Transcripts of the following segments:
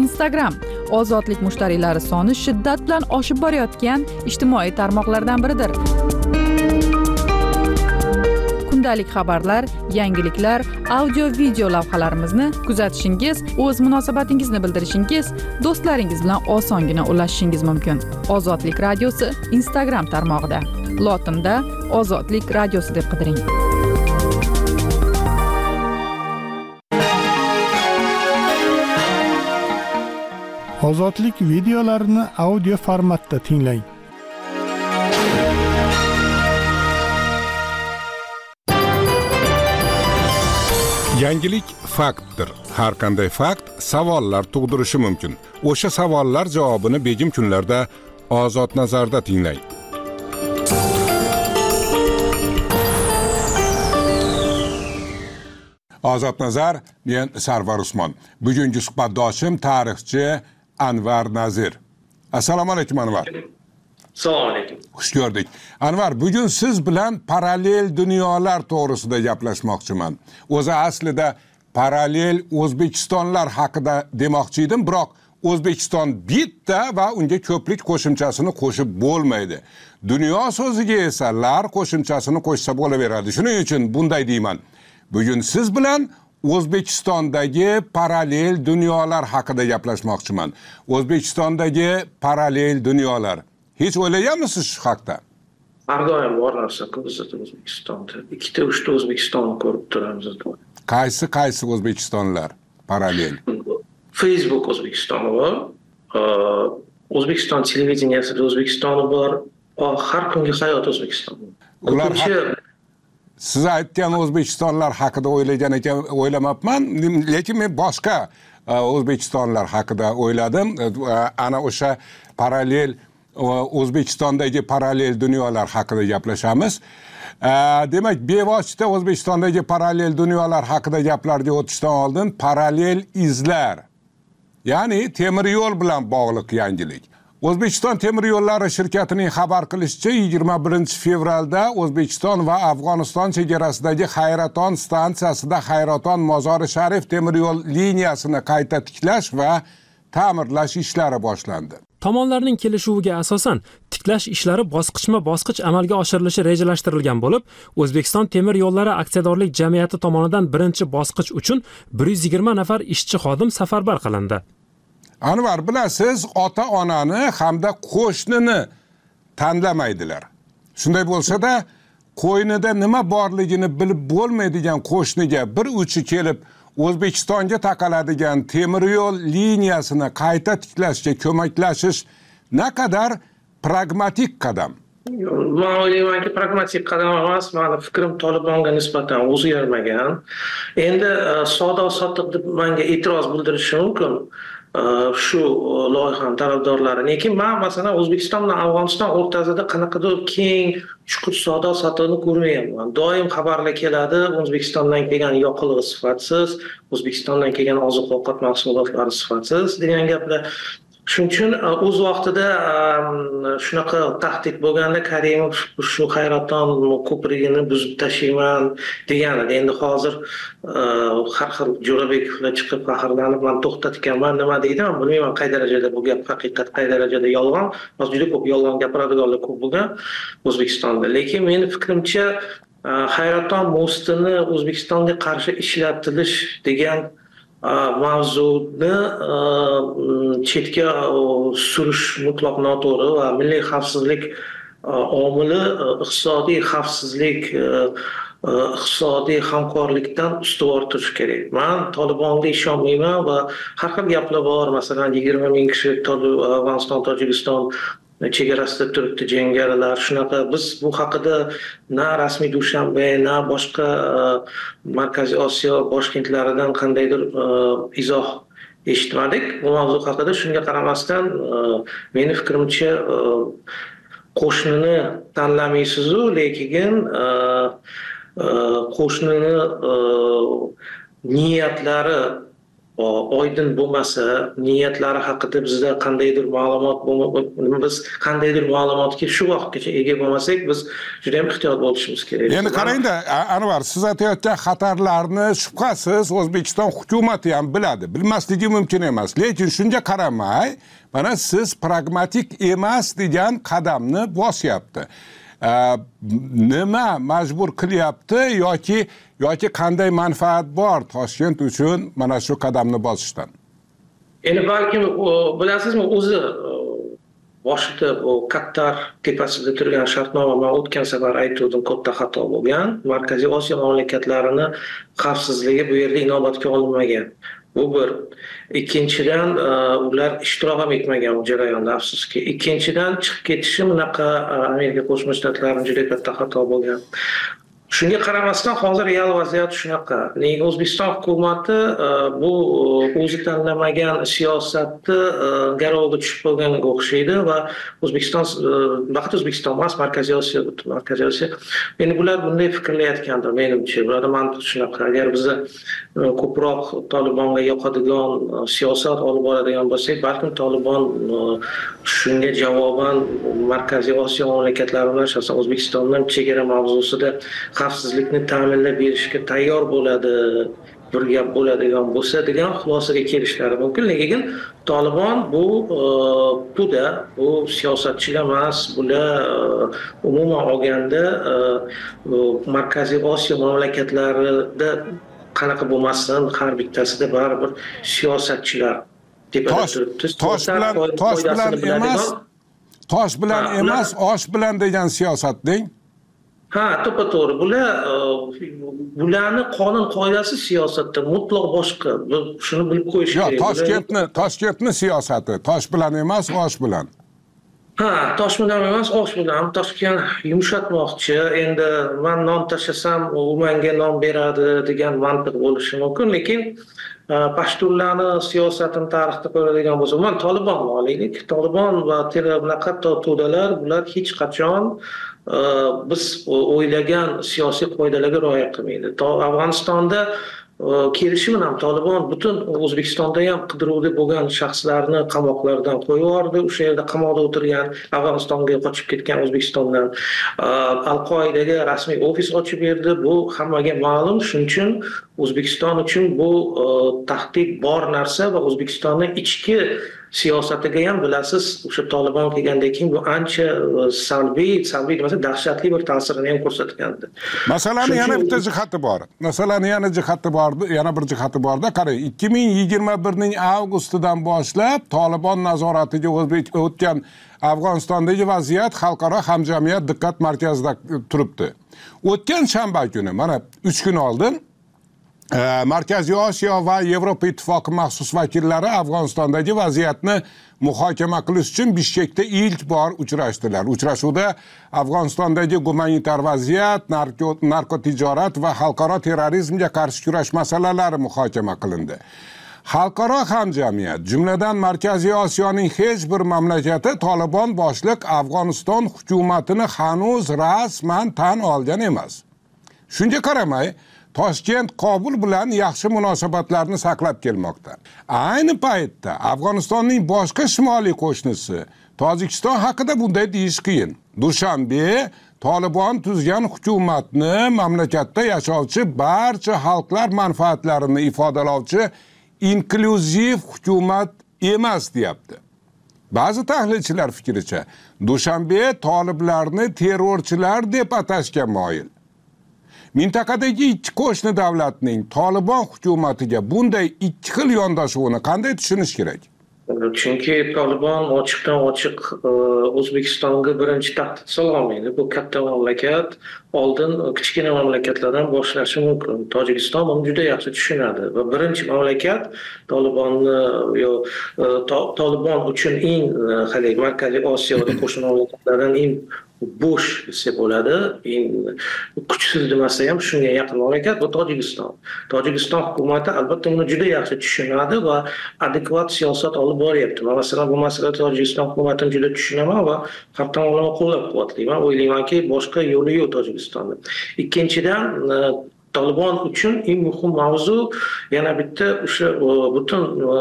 instagram. Ozodlik mushtariylari soni shiddat bilan oshib borayotgan ijtimoiy tarmoqlardan biridir. Kundalik xabarlar yangiliklar audio video lavhalarimizni kuzatishingiz o'z munosabatingizni bildirishingiz do'stlaringiz bilan osongina ulashishingiz mumkin. Ozodlik radiosi instagram tarmog'ida. Lotinda ozodlik radiosi deb qidiring. Ozodlik videolarini audio formatda tinglang. Yangilik faktdir. Har qanday fakt savollar tug'dirishi mumkin. O'sha savollar javobini begim kunlarda ozod nazarda tinglang. Ozod nazar men sarvar usmon. Bugungi suhbatdoshim tarixchi anvar nazir. Assalomu alaykum anvar. Assalomu alaykum. Xush ko'rdik. Anvar bugun siz bilan parallel dunyolar to'g'risida gaplashmoqchiman. O'zi aslida parallel o'zbekistonlar haqida demoqchi edim biroq o'zbekiston bitta va unga ko'plik qo'shimchasini qo'shib bo'lmaydi. Dunyo so'ziga esa lar qo'shimchasini qo'shsa bo'laveradi. Shuning uchun bunday deyman. Bugun siz bilan o'zbekistondagi parallel dunyolar haqida gaplashmoqchiman. O'zbekistondagi parallel dunyolar. Hech o'ylaganmisiz shu haqda? Har doim bor narsaku bizda o'zbekistonda. Ikkita uchta o'zbekistonni ko'rib turamiz qaysi qaysi o'zbekistonlar parallel? Facebook o'zbekistoni bor. O'zbekiston televideniyasida o'zbekistoni bor. Har kungi hayot o'zbekiston ular siz aytgan o'zbekistonlar haqida o'ylagan ekan o'ylamabman. Lekin men boshqa e, o'zbekistonlar haqida o'yladim. E, e, ana o'sha parallel o'zbekistondagi parallel dunyolar haqida gaplashamiz. Demak bevosita o'zbekistondagi parallel dunyolar haqida gaplarga o'tishdan oldin parallel izlar ya'ni temir yo'l bilan bog'liq yangilik. O'zbekiston temir yo'llari shirkatining xabar qilishicha yigirma birinchi fevralda o'zbekiston va afg'oniston chegarasidagi hayraton stansiyasida hayraton mozori sharif temir yo'l liniyasini qayta tiklash va ta'mirlash ishlari boshlandi. Tomonlarning kelishuviga asosan tiklash ishlari bosqichma bosqich amalga oshirilishi rejalashtirilgan bo'lib o'zbekiston temir yo'llari aksiyadorlik jamiyati tomonidan birinchi bosqich uchun bir yuz yigirma nafar ishchi xodim safarbar qilindi. Anvar bilasiz ota onani hamda qo'shnini tanlamaydilar. Shunday bo'lsada qo'ynida nima borligini bilib bo'lmaydigan qo'shniga bir uchi kelib o'zbekistonga taqaladigan temir yo'l liniyasini qayta tiklashga ko'maklashish naqadar pragmatik qadam? Man o'ylaymanki pragmatik qadam emas. Mani fikrim tolibonga nisbatan o'zgarmagan. Endi e, savdo sotiq deb manga e'tiroz bildirishi mumkin. Shu e, loyihani tarafdorlari. Lekin man masalan o'zbekiston bilan afg'oniston o'rtasida qanaqadir keng chuqur savdo sotiqni ko'rmayapman. Doim xabarlar keladi o'zbekistondan kelgan yoqilg'i sifatsiz o'zbekistondan kelgan oziq ovqat mahsulotlari sifatsiz degan gaplar. Shuning uchun e, o'z vaqtida e, shunaqa tahdid bo'lganda karimov shu hayraton ko'prigini buzib tashlayman degan edi endi hozir e, har xil jo'rabekovlar chiqib faxrlanib man to'xtatganman nima deydi man bilmayman qay darajada bu gap haqiqat qay darajada yolg'on hozir juda ko'p yolg'on gapiradiganlar ko'p bo'lgan o'zbekistonda. Lekin meni fikrimcha e, hayraton mostini o'zbekistonga qarshi ishlatilish degan mavzuni chetga surish mutlaq noto'g'ri va milliy xavfsizlik omili iqtisodiy xavfsizlik iqtisodiy hamkorlikdan ustuvor turishi kerak. Man tolibonga ishonmayman va har xil gaplar bor. Masalan yigirma ming kishi afg'oniston tojikiston chegarasida turibdi jangarilar. Shunaqa biz bu haqida na rasmiy dushanbe na boshqa e, markaziy osiyo boshkentlaridan qandaydir e, izoh eshitmadik. Bu mavzu haqida shunga qaramasdan e, meni fikrimcha qo'shnini tanlamaysizu lekin qo'shnini niyatlari oydin bo'lmasa niyatlari haqida bizda qandaydir ma'lumot biz qandaydir ma'lumotga shu vaqtgacha ega bo'lmasak biz juda yam ehtiyot bo'lishimiz kerak. Endi qarangda anvar siz aytayotgan xatarlarni shubhasiz o'zbekiston hukumati ham biladi. Bilmasligi mumkin emas. Lekin shunga qaramay mana siz pragmatik emas degan qadamni bosyapti. Nima majbur qilyapti yoki yoki qanday manfaat bor toshkent uchun mana shu qadamni bosishdan? Endi balkim bilasizmi o'zi boshida bu kattar tepasida turgan shartnoma man o'tgan safar aytgandim katta xato bo'lgan. Markaziy osiyo mamlakatlarini xavfsizligi bu yerda inobatga olinmagan. Bu bir. Ikkinchidan e, ular ishtirok ham etmagan bu jarayonda afsuski. Ikkinchidan chiqib ketishi bunaqa e, amerika qo'shma shtatlarini juda katta xato bo'lgan. Shunga qaramasdan hozir real vaziyat shunaqa. Lekin o'zbekiston hukumati e, bu e, o'zi tanlamagan siyosatni garoviga garovga tushib qolganga o'xshaydi va o'zbekiston faqat o'zbekiston emas markaziy osiyo markaziy osiyo. Endi bular bunday fikrlayotgandir menimcha. Bularni mantiq shunaqa. Agar biza ko'proq tolibonga yoqadigan siyosat olib boradigan bo'lsak balkim tolibon shunga javoban markaziy osiyo mamlakatlari bilan shaxsan o'zbekistondan chegara mavzusida xavfsizlikni ta'minlab berishga tayyor bo'ladi bir gap bo'ladigan bo'lsa degan xulosaga kelishlari mumkin. Lekin tolibon bu buda e, bu siyosatchilar emas bular e, umuman olganda e, markaziy osiyo mamlakatlarida qanaqa bo'lmasin har bittasida baribir siyosatchilar tosh tosh bilan tosh bilan emas tosh bilan emas osh bilan degan siyosat deng ha to'ppa to'g'ri. Bular e, bularni qonun qoidasi siyosatda mutlaq boshqa shuni bilib qo'yish kerak. Yo'q toshkentni toshkentni siyosati tosh bilan emas osh bilan ha tosh emas osh bilan toshkent yumshatmoqchi. Endi man non tashlasam u menga non beradi degan mantiq bo'lishi mumkin. Lekin e, pashtunlarni siyosatini tarixda ko'radigan bo'lsak man tolibonni olaylik tolibon va bunaqa to'dalar bular hech qachon e, biz o'ylagan siyosiy qoidalarga rioya qilmaydi. Afg'onistonda Э, kelishim bilan tolibon butun o'zbekistonda ham qidiruvda bo'lgan shaxslarni qamoqlardan qo'yib yubordi o'sha yerda qamoqda o'tirgan afg'onistonga qochib ketgan o'zbekistondan э, al qoidaga rasmiy ofis ochib berdi. Bu hammaga ma'lum. Shuning uchun o'zbekiston uchun bu э, tahdid bor narsa va o'zbekistonni ichki siyosatiga ham bilasiz o'sha tolibon kelgandan keyin bu ancha e, salbiy salbiy demasa dahshatli bir ta'sirini ham ko'rsatgandi. Masalani yana bitta jihati bor. Masalani yana jihati bor yana bir jihati borda. Qarang ikki ming yigirma birning avgustidan boshlab tolibon nazoratiga o'tgan afg'onistondagi vaziyat xalqaro hamjamiyat diqqat markazida turibdi. O'tgan shanba kuni mana uch kun oldin Э, markaziy osiyo va yevropa ittifoqi maxsus vakillari afg'onistondagi vaziyatni muhokama qilish uchun bishkekda ilk bor uchrashdilar. Uchrashuvda afg'onistondagi gumanitar vaziyat narkotijorat va xalqaro terrorizmga qarshi kurash masalalari muhokama qilindi. Xalqaro hamjamiyat jumladan markaziy osiyoning hech bir mamlakati tolibon boshliq afg'oniston hukumatini hanuz rasman tan olgan emas. Shunga qaramay toshkent qobul bilan yaxshi munosabatlarni saqlab kelmoqda. Ayni paytda afg'onistonning boshqa shimoliy qo'shnisi tojikiston haqida bunday deyish qiyin. Dushanbe tolibon tuzgan hukumatni mamlakatda yashovchi barcha xalqlar manfaatlarini ifodalovchi inklyuziv hukumat emas deyapti. Ba'zi tahlilchilar fikricha dushanbe toliblarni terrorchilar deb atashga moyil. Mintaqadagi ikki qo'shni davlatning tolibon hukumatiga bunday ikki xil yondashuvini qanday tushunish kerak? Chunki tolibon ochiqdan ochiq e, o'zbekistonga birinchi tahdid sololmaydi bu katta mamlakat oldin kichkina mamlakatlardan boshlashi mumkin. Tojikiston buni juda yaxshi tushunadi va birinchi mamlakat tolibonni yo e, tolibon uchun eng e, haligi markaziy osiyoda qo'shni mamlakatlardan eng bo'sh desa bo'ladi. Kuchsiz demasa ham shunga yaqin mamlakat bu tojikiston. Tojikiston hukumati albatta buni juda yaxshi tushunadi va adekvat siyosat olib boryapti. Man masalan bu masalada tojikiston hukumatini juda tushunaman va har tomonlama qo'llab quvvatlayman o'ylaymanki boshqa yo'li yo'q tojikistonni ikkinchidan tolibon uchun eng muhim mavzu yana bitta o'sha e, butun e,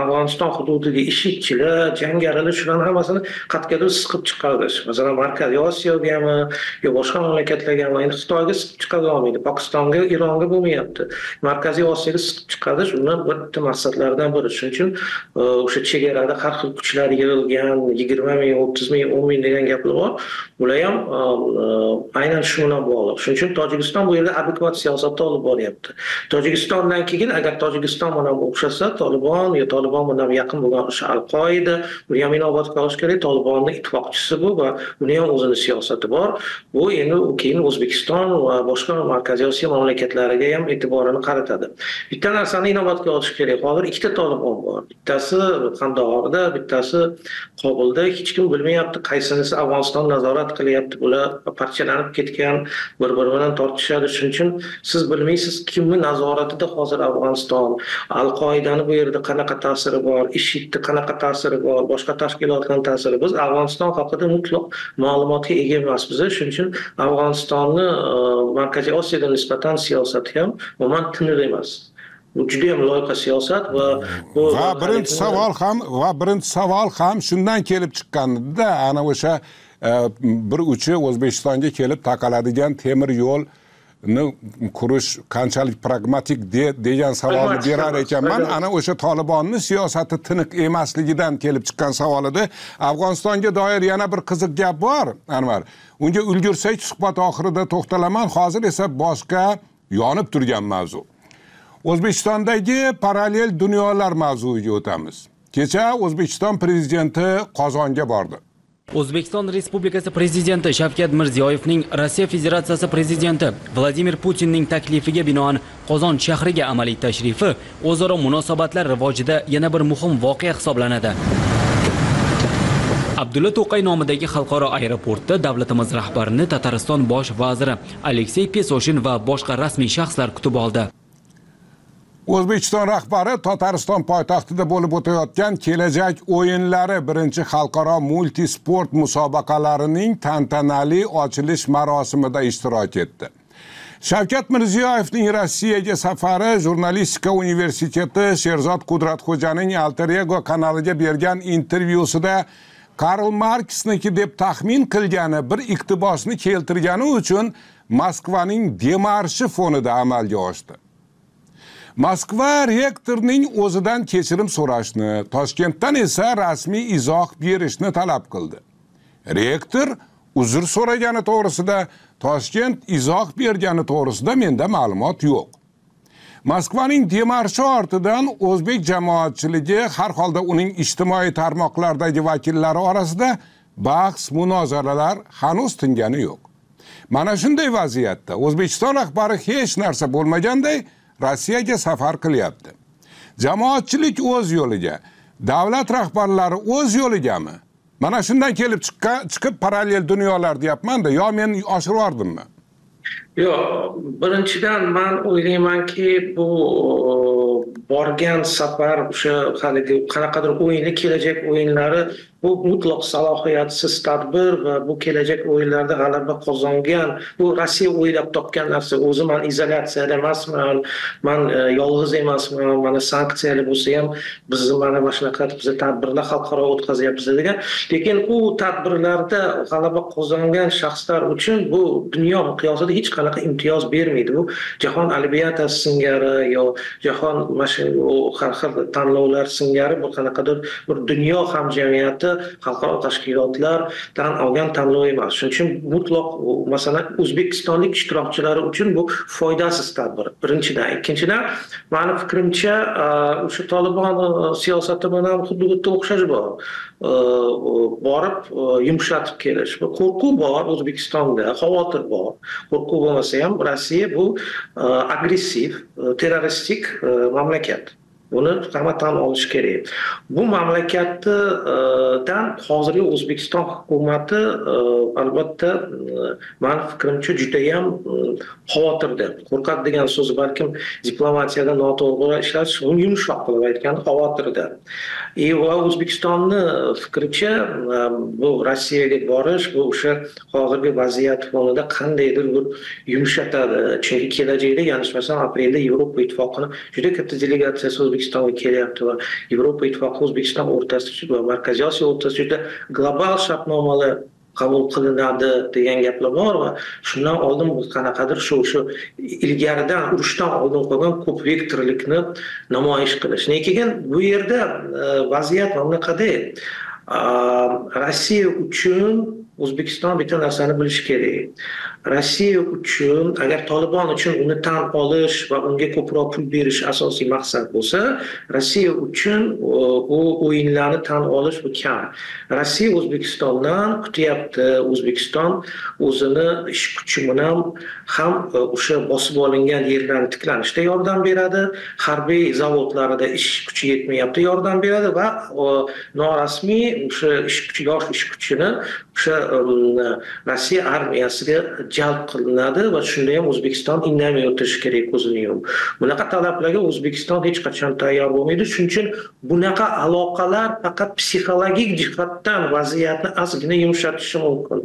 afg'oniston hududiga ishidchilar jangarilar shularni hammasini qat'iyatda siqib chiqarish masalan markaziy osiyogami yo boshqa mamlakatlargami endi xitoyga siqib chiqara olmaydi pokistonga eronga bo'lmayapti. Markaziy osiyoga siqib chiqarish uni bitta maqsadlaridan biri. Shuning uchun e, o'sha chegarada har xil kuchlar yig'ilgan yigirma ming o'ttiz ming o'n ming degan gaplar bor. Bular ham aynan shu bilan bog'liq. Shuning uchun tojikiston bu yerda adekvat siyosatni olib boryapti. Tojikistondan keyin agar tojikiston bilan o'xshasa tolibon yo tolibon bilan yaqin bo'lgan o'sha al qoida buni ham inobatga olish kerak tolibonni ittifoqchisi bu va uni ham o'zini siyosati bor. Bu endi keyin o'zbekiston va boshqa markaziy osiyo mamlakatlariga ham e'tiborini qaratadi. Bitta narsani inobatga olish kerak. Hozir ikkita tolibon bor. Bittasi qandahorda bittasi qobulda. Hech kim bilmayapti qaysinisi afg'oniston nazorat qilyapti. Bular parchalanib ketgan bir biri bilan tortishadi. Shuning uchun siz bilmaysiz kimni nazoratida hozir afg'oniston al qoidani bu yerda qanaqa ta'siri bor ishidni qanaqa ta'siri bor boshqa tashkilotlarni ta'siri. Biz afg'oniston haqida mutlaq ma'lumotga ega emasmiz shuning uchun afg'onistonni markaziy osiyoga nisbatan siyosati ham umuman tiniq emas. Bu juda yam loyiqa siyosat va bu va birinchi savol ham va birinchi savol ham shundan kelib chiqqanida ana o'sha bir uchi o'zbekistonga kelib taqaladigan temir yo'l qurish qanchalik pragmatik degan savolni berar ekanman ana o'sha tolibonni siyosati tiniq emasligidan kelib chiqqan savol edi afg'onistonga doir yana bir qiziq gap bor anvar. Unga ulgursak suhbat oxirida to'xtalaman. Hozir esa boshqa yonib turgan mavzu. O'zbekistondagi parallel dunyolar mavzuiga o'tamiz. Kecha o'zbekiston prezidenti qozonga bordi o'zbekiston respublikasi prezidenti shavkat mirziyoyevning rossiya federatsiyasi prezidenti vladimir putinning taklifiga binoan qozon shahriga amaliy tashrifi o'zaro munosabatlar rivojida yana bir muhim voqea hisoblanadi. Abdulla to'qay nomidagi xalqaro aeroportda davlatimiz rahbarini tatariston bosh vaziri aleksey pesoshin va boshqa rasmiy shaxslar kutib oldi. O'zbekiston rahbari tatariston poytaxtida bo'lib o'tayotgan kelajak o'yinlari birinchi xalqaro multisport musobaqalarining tantanali ochilish marosimida ishtirok etdi. Shavkat mirziyoyevning rossiyaga safari jurnalistika universiteti sherzod qudratxo'janing alter ego kanaliga bergan intervyusida karl marksniki deb taxmin qilgani bir iqtibosni keltirgani uchun moskvaning demarshi fonida amalga oshdi. Moskva rektorining o'zidan kechirim so'rashni toshkentdan esa rasmiy izoh berishni talab qildi. Rektor uzr so'ragani to'g'risida toshkent izoh bergani to'g'risida menda ma'lumot yo'q. Moskvaning demarshi ortidan o'zbek jamoatchiligi har holda uning ijtimoiy tarmoqlardagi vakillari orasida bahs munozaralar hanuz tingani yo'q. Mana shunday vaziyatda o'zbekiston rahbari hech narsa bo'lmaganday rossiyaga safar qilyapti. Jamoatchilik o'z yo'liga davlat rahbarlari o'z yo'ligami? Mana shundan kelib chiqib parallel dunyolar deyapmanda yo men oshirib yubordimmi? Yo'q. Birinchidan man o'ylaymanki bu borgan safar o'sha haligi qanaqadir o'yinli kelajak o'yinlari bu mutlaq salohiyatsiz tadbir va bu kelajak o'yinlarda g'alaba qozongan bu rossiya o'ylab topgan narsa o'zi man izolyatsiyada emasman man e, yolg'iz emasman mana sanksiyalar bo'lsa ham bizni mana mana shunaqa biza tadbirlar xalqaro o'tkazyapmiz degan. Lekin u tadbirlarda g'alaba qozongan shaxslar uchun bu dunyo miqyosida hech qanaqa imtiyoz bermaydi. Bu jahon olimpiadasi singari yo jahon mana shu har xil tanlovlar singari bir qanaqadir bir dunyo hamjamiyati xalqaro tashkilotlardan olgan tanlov emas. Shuning uchun mutlaq masalan o'zbekistonlik ishtirokchilar uchun bu foydasiz tadbir. Birinchidan. Ikkinchidan mani fikrimcha o'sha tolibon siyosati bilan xuddi bitta o'xshash bor. Borib yumshatib kelish. Qo'rquv bor o'zbekistonda xavotir bor. Qo'rquv bo'lmasa ham rossiya bu agressiv terroristik mamlakat. Buni hamma tan olish kerak. Bu mamlakatdan e, hozirgi o'zbekiston hukumati e, albatta e, mani fikrimcha judayam xavotirda. Qo'rqadi degan so'z balkim diplomatiyada noto'g'ri ishlatish yumshoq qilib aytganda xavotirda. И va o'zbekistonni fikricha bu rossiyaga borish bu o'sha hozirgi vaziyat fonida qandaydir bir yumshatadi. Chunki kelajakda yanglishmasam aprelda yevropa ittifoqini juda katta delegatsiyasi o'zbekistonga kelyapti va yevropa ittifoqi o'zbekiston o'rtasida va markaziy osiyo o'rtasida juda global shartnomalar qabul qilinadi degan gaplar bor va shundan oldin qanaqadir shu shu ilgaridan urushdan oldin qolgan ko'p vektorlikni namoyish qilish. Lekin bu yerda e, vaziyat mana bunaqada rossiya uchun o'zbekiston bitta narsani bilishi kerak. Rossiya uchun agar Taliban uchun uni tan olish va unga ko'proq pul berish asosiy maqsad bo'lsa rossiya uchun э, u o'yinlarni tan olish bu kam. Rossiya o'zbekistondan kutyapti. O'zbekiston o'zini ish kuchi bilan ham e, o'sha bosib olingan yerlarni tiklanishda yordam beradi. Harbiy zavodlarida ish kuchi yetmayapti yordam beradi va e, norasmiy o'sha ish kuchi yosh ish kuchini o'sha um, rossiya armiyasiga jalb qilinadi va shunda ham o'zbekiston indamay o'tirishi kerak ko'zini yumib bunaqa talablarga o'zbekiston hech qachon tayyor bo'lmaydi. Shuning uchun bunaqa aloqalar faqat psixologik jihatdan vaziyatni ozgina yumshatishi mumkin.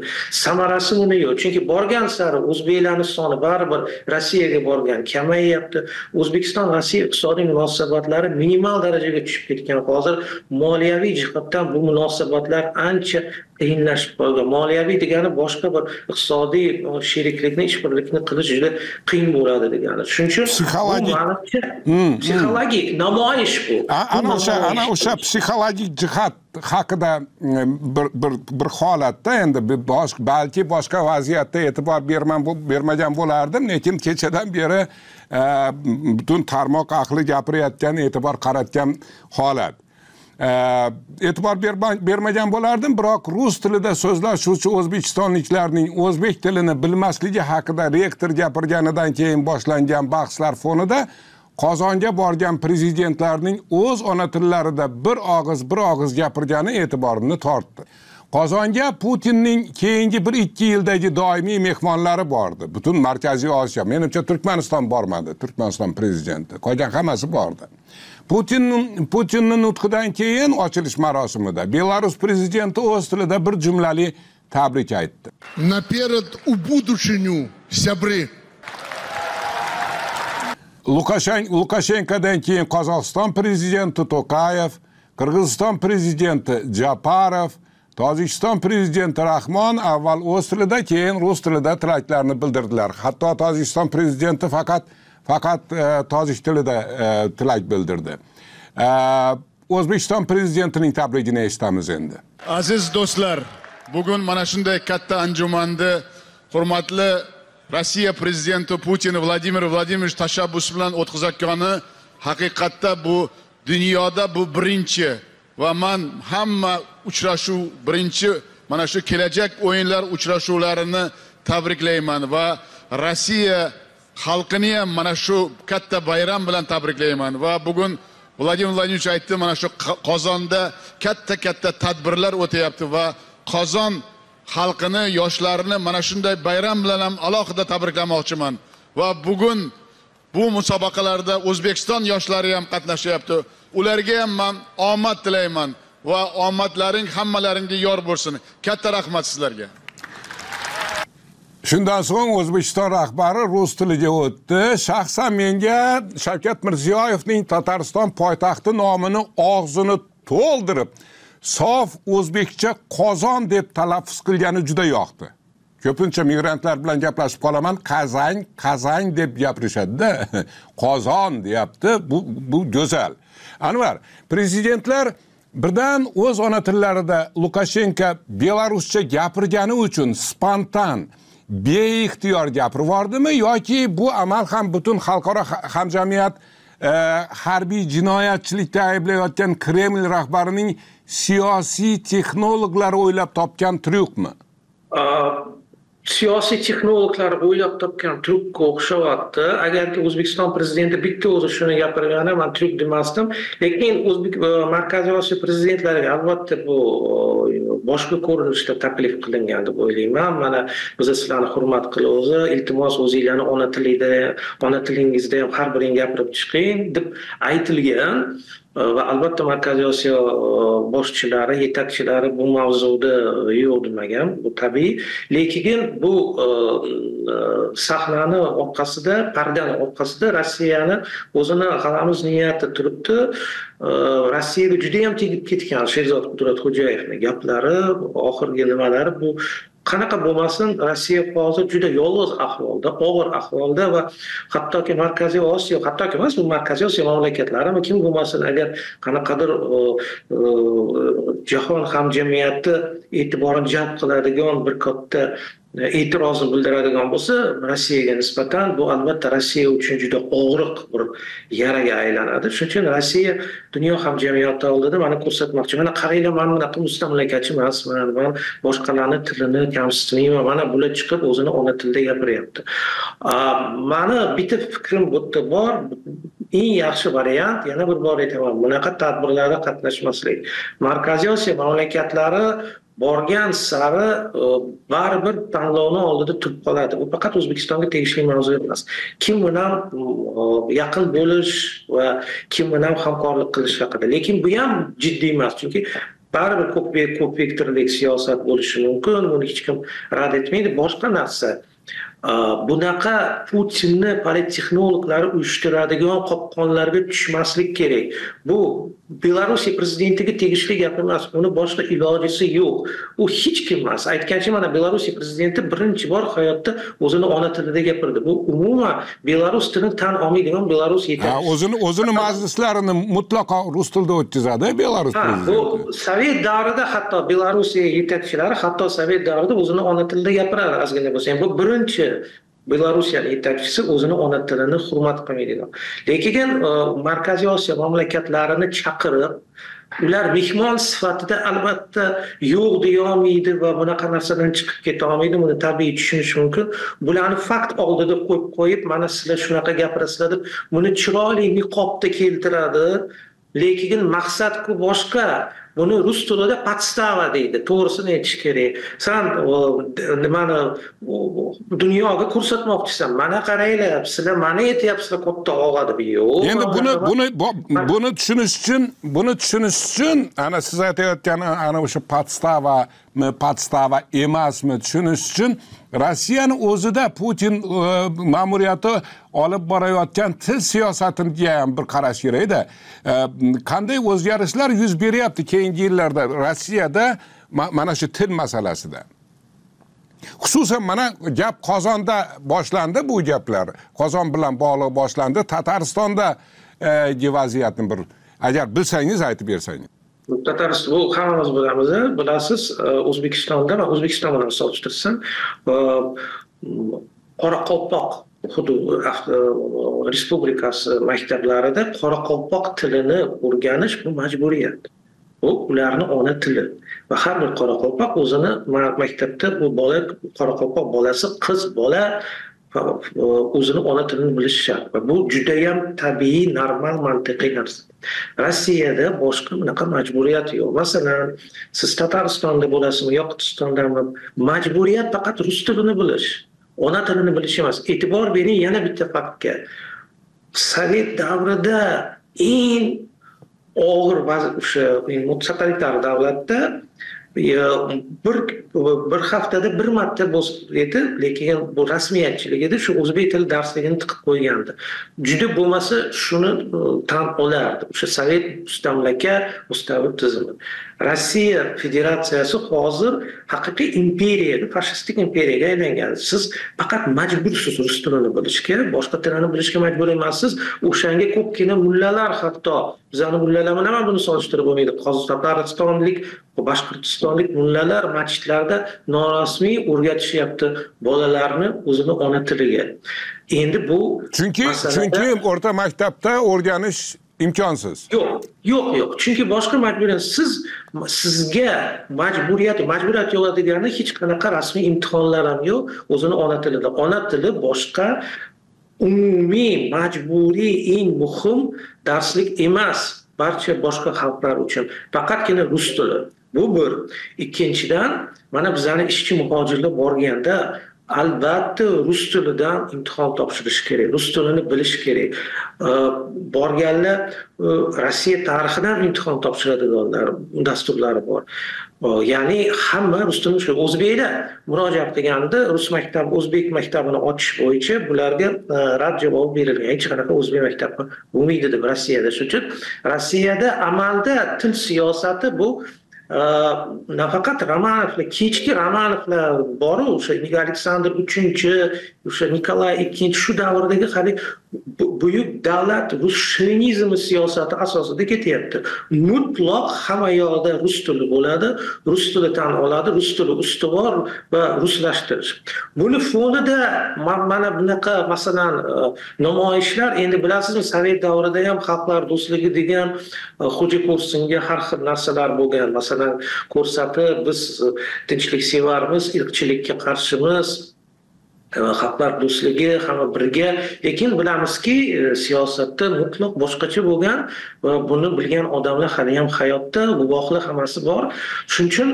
Samarasi buni yo'q chunki borgan sari o'zbeklarni soni baribir rossiyaga borgan kamayyapti o'zbekiston rossiya iqtisodiy munosabatlari minimal darajaga tushib ketgan. Hozir moliyaviy jihatdan bu munosabatlar ancha qiyinlashib qolgan moliyaviy degani boshqa bir iqtisodiy sheriklikni ishbirlikni qilish juda qiyin bo'ladi degani. Shuning uchun psixologik. hmm, hmm. psixologik namoyish bu. Ana o'sha ana o'sha psixologik jihat haqida hmm, bir bir bir holatda endi balki boshqa vaziyatda e'tibor berman bermagan bo'lardim lekin kechadan beri e, butun tarmoq ahli gapirayotgan e'tibor qaratgan holat e'tibor bermagan bo'lardim biroq rus tilida so'zlashuvchi o'zbekistonliklarning o'zbek tilini bilmasligi haqida rektor gapirganidan keyin boshlangan bahslar fonida qozonga borgan prezidentlarning o'z ona tillarida bir og'iz bir og'iz gapirgani e'tiborimni tortdi qozonga putinning keyingi bir ikki yildagi doimiy mehmonlari bordi butun markaziy osiyo menimcha turkmaniston bormadi turkmaniston prezidenti qolgan hammasi bordi putin putinni nutqidan keyin ochilish marosimida belarus prezidenti o'z tilida bir jumlali tabrik aytdi. Naперед u будущему сябры. Lukashenkodan keyin qozog'iston prezidenti to'qayev qirg'iziston prezidenti japarov tojikiston prezidenti rahmon avval o'z tilida keyin rus tilida tilaklarini bildirdilar. Hatto tojikiston prezidenti faqat faqat e, tojik tilida e, tilak bildirdi. E, O'zbekiston prezidentining tabrigini eshitamiz endi. Aziz do'stlar bugun mana shunday katta anjumanni hurmatli rossiya prezidenti putin vladimir vladimirovich tashabbusi bilan o'tkazayotgani haqiqatda bu dunyoda bu birinchi va man hamma uchrashuv birinchi mana shu kelajak o'yinlar uchrashuvlarini tabriklayman va rossiya xalqini ham mana shu katta bayram bilan tabriklayman va bugun vladimir vladimirovich aytdi mana shu qozonda katta katta tadbirlar o'tyapti va qozon xalqini yoshlarini mana shunday bayram bilan ham alohida tabriklamoqchiman va bugun bu musobaqalarda o'zbekiston yoshlari ham qatnashyapti. Ularga ham man omad tilayman va omadlaring hammalaringga yor bo'lsin. Katta rahmat sizlarga. Shundan so'ng o'zbekiston rahbari rus tiliga o'tdi. Shaxsan menga shavkat mirziyoyevning tatariston poytaxti nomini og'zini to'ldirib sof o'zbekcha qozon deb talaffuz qilgani juda yoqdi. Ko'pincha migrantlar bilan gaplashib qolaman qazang qazang deb gapirishadida qozon deyapti. Bu bu go'zal. Anvar prezidentlar birdan o'z ona tillarida lukashenko belaruscha gapirgani uchun spontan beixtiyor gapirib yoki bu amal ham butun xalqaro hamjamiyat e, harbiy jinoyatchilikda ayblayotgan kreml rahbarining siyosiy texnologlari o'ylab topgan tryukmi siyosiy texnologlar o'ylab topgan tryukka o'xshayapti agarki o'zbekiston prezidenti bitta o'zi shuni gapirgani man tryuk demasdim lekin o'zbek e, markaziy osiyo prezidentlariga albatta bu e, boshqa ko'rinishda taklif qilingan deb o'ylayman. Mana biz sizlarni hurmat qilamiz iltimos o'zinglarni ona tilida ona tilingizda ham har biring gapirib chiqing deb aytilgan. Va albatta markaziy osiyo э, boshchilari yetakchilari bu mavzuda э, yo'q demagan bu tabiiy. Lekin bu sahnani orqasida pardani orqasida rossiyani o'zini g'alamis niyati turibdi. Rossiyaga judayam tegib ketgan sherzod qudratxo'jayevni gaplari oxirgi nimalari bu qanaqa bo'lmasin rossiya hozir juda yolg'iz ahvolda og'ir ahvolda va hattoki markaziy osiyo hattoki emas bu markaziy osiyo mamlakatlarimi kim bo'lmasin agar qanaqadir e, e, jahon hamjamiyati e'tiborini jalb qiladigan bir katta e'tirozini bildiradigan bo'lsa rossiyaga nisbatan bu albatta rossiya uchun juda og'riq bir yaraga aylanadi. Shuning uchun rossiya dunyo hamjamiyati oldida mana ko'rsatmoqchi mana qaranglar man bunaqa mustamlakachi emasman man boshqalarni tilini kamsitmayman. Mana bular chiqib o'zini ona tilida gapiryapti. Mani bitta fikrim bu yerda bor. Eng yaxshi variant yana bir bor aytaman. Bunaqa tadbirlarda qatnashmaslik. Markaziy osiyo mamlakatlari borgan sari e, baribir tanlovni oldida turib qoladi. Bu faqat o'zbekistonga tegishli mavzu emas. Kim bilan e, yaqin bo'lish va kim bilan hamkorlik qilish haqida. Lekin bu ham jiddiy emas chunki baribir ko'p ko'p vektorli siyosat bo'lishi mumkin buni hech kim rad etmaydi. Boshqa narsa bunaqa putinni polittexnologlari uyushtiradigan qopqonlarga tushmaslik kerak bu belorussiya prezidentiga tegishli gap emas uni boshqa ilojisi yo'q u hech kim emas aytgancha mana belorussiya prezidenti birinchi bor hayotda o'zini ona tilida gapirdi bu umuman belarus tilini tan olmaydigan belarus yetakchisi o'zini o'zini majlislarini mutlaqo rus tilida o'tkazadi belarus prezidenti bu sovet davrida hatto belorussiya yetakchilari hatto sovet davrida o'zini ona tilida gapiradi ozgina bo'lsa ham bu birinchi belarusiyani yetakchisi o'zini ona tilini hurmat qilmaydi lekin markaziy osiyo mamlakatlarini chaqirib ular mehmon sifatida albatta yo'q deyolmaydi va bunaqa narsadan chiqib keta olmaydi buni tabiiy tushunish mumkin bularni fakt oldida qo'yib qo'yib mana sizlar shunaqa gapirasizlar deb buni chiroyli niqobda keltiradi lekin maqsadku boshqa buni rus tilida podstava deydi. To'g'risini aytish kerak? San nimani dunyoga ko'rsatmoqchisan. Mana qaranglar sizlar mana aytyapsizlar katta og'a deb yo'q. Endi buni buni buni tushunish uchun buni tushunish uchun ana siz aytayotgan ana o'sha podstavami podstava emasmi tushunish uchun rossiyani o'zida putin e, ma'muriyati olib borayotgan til siyosatiga ham bir qarash kerakda e, qanday o'zgarishlar yuz beryapti keyingi yillarda rossiyada mana shu til masalasida? Xususan mana gap qozonda boshlandi bu gaplar. Qozon bilan bog'liq boshlandi. Tatarbistondagi e, vaziyatni bir agar bilsangiz aytib bersangiz. Tatariston bu hammamiz bilamiz bilasiz e, o'zbekistonda man o'zbekiston bilan solishtirsam e, qoraqalpoq hudud e, e, respublikasi maktablarida qoraqalpoq tilini o'rganish bu majburiyat. Bu ularni ona tili va har bir qoraqalpoq o'zini maktabda bu bola qoraqalpoq bolasi qiz bola o'zini ona tilini bilishi shart va bu judayam tabiiy normal mantiqiy narsa. Rossiyada boshqa bunaqa majburiyat yo'q. Masalan siz tataristonda bo'lasizmi yo qirg'izistondami majburiyat faqat rus tilini bilish ona tilini bilish emas. E'tibor bering yana bitta faktga sovet davrida eng og'ir o'sha totalitar davlatda bir bir haftada bir marta edi lekin bu rasmiyatchilik edi shu o'zbek tili darsligini tiqib qo'ygandi. Juda bo'lmasa shuni e, tan olardi. O'sha sovet mustamlaka mustabid tizimi. Rossiya federatsiyasi hozir haqiqiy imperiya fashistik imperiyaga aylangan. Siz faqat majbursiz rus tilini bilishga boshqa tilni bilishga majbur emassiz. O'shanga ko'pgina mullalar hatto bizani mullalar bilan buni solishtirib bo'lmaydi? Tataristonlik boshqirdistonlik mullalar masjidlarda norasmiy o'rgatishyapti bolalarni o'zini ona tiliga. Endi bu chunki chunki o'rta maktabda o'rganish imkonsiz yo'q yo'q yo'q chunki boshqa majburiyat siz sizga majburiyat majburiyat yo'q degani hech qanaqa rasmiy imtihonlar ham yo'q o'zini ona tilida ona tili boshqa umumiy majburiy eng muhim darslik emas. Barcha boshqa xalqlar uchun. Faqatgina rus tili. Bu bir. Ikkinchidan mana bizani ishchi muhojirlar borganda albatta rus tilidan imtihon topshirish kerak rus tilini bilish kerak. Borganlar e, rossiya tarixidan imtihon topshiradiganlar dasturlari bor. Ya'ni hamma rus tilini o'zbeklar murojaat qilganda rus maktabi o'zbek maktabini ochish bo'yicha bularga e, rad javobi berilgan. Hech qanaqa o'zbek maktabi bo'lmaydi deb rossiyada shuning uchun rossiyada amalda til siyosati bu nafaqat romanovlar kechki romanovlar boru o'sha aleksandr uchinchi o'sha nikolay ikkinchi shu davrdagi haligi buyuk davlat rus shovinizmi siyosati asosida ketyapti mutloq hamma yoqda rus tili bo'ladi rus tili tan oladi rus tili ustuvor va ruslashtirish buni fonida mana bunaqa masalan namoyishlar endi bilasizmi sovet davrida ham xalqlar do'stligi degan xo'jako'rsinga har xil narsalar bo'lgan masalan ko'rsatib biz tinchliksevarmiz irqchilikka qarshimiz. Xalqlar do'stligi hamma birga. Lekin bilamizki siyosatda mutlaq boshqacha bo'lgan va buni bilgan odamlar hali ham hayotda guvohlar hammasi bor. Shuning uchun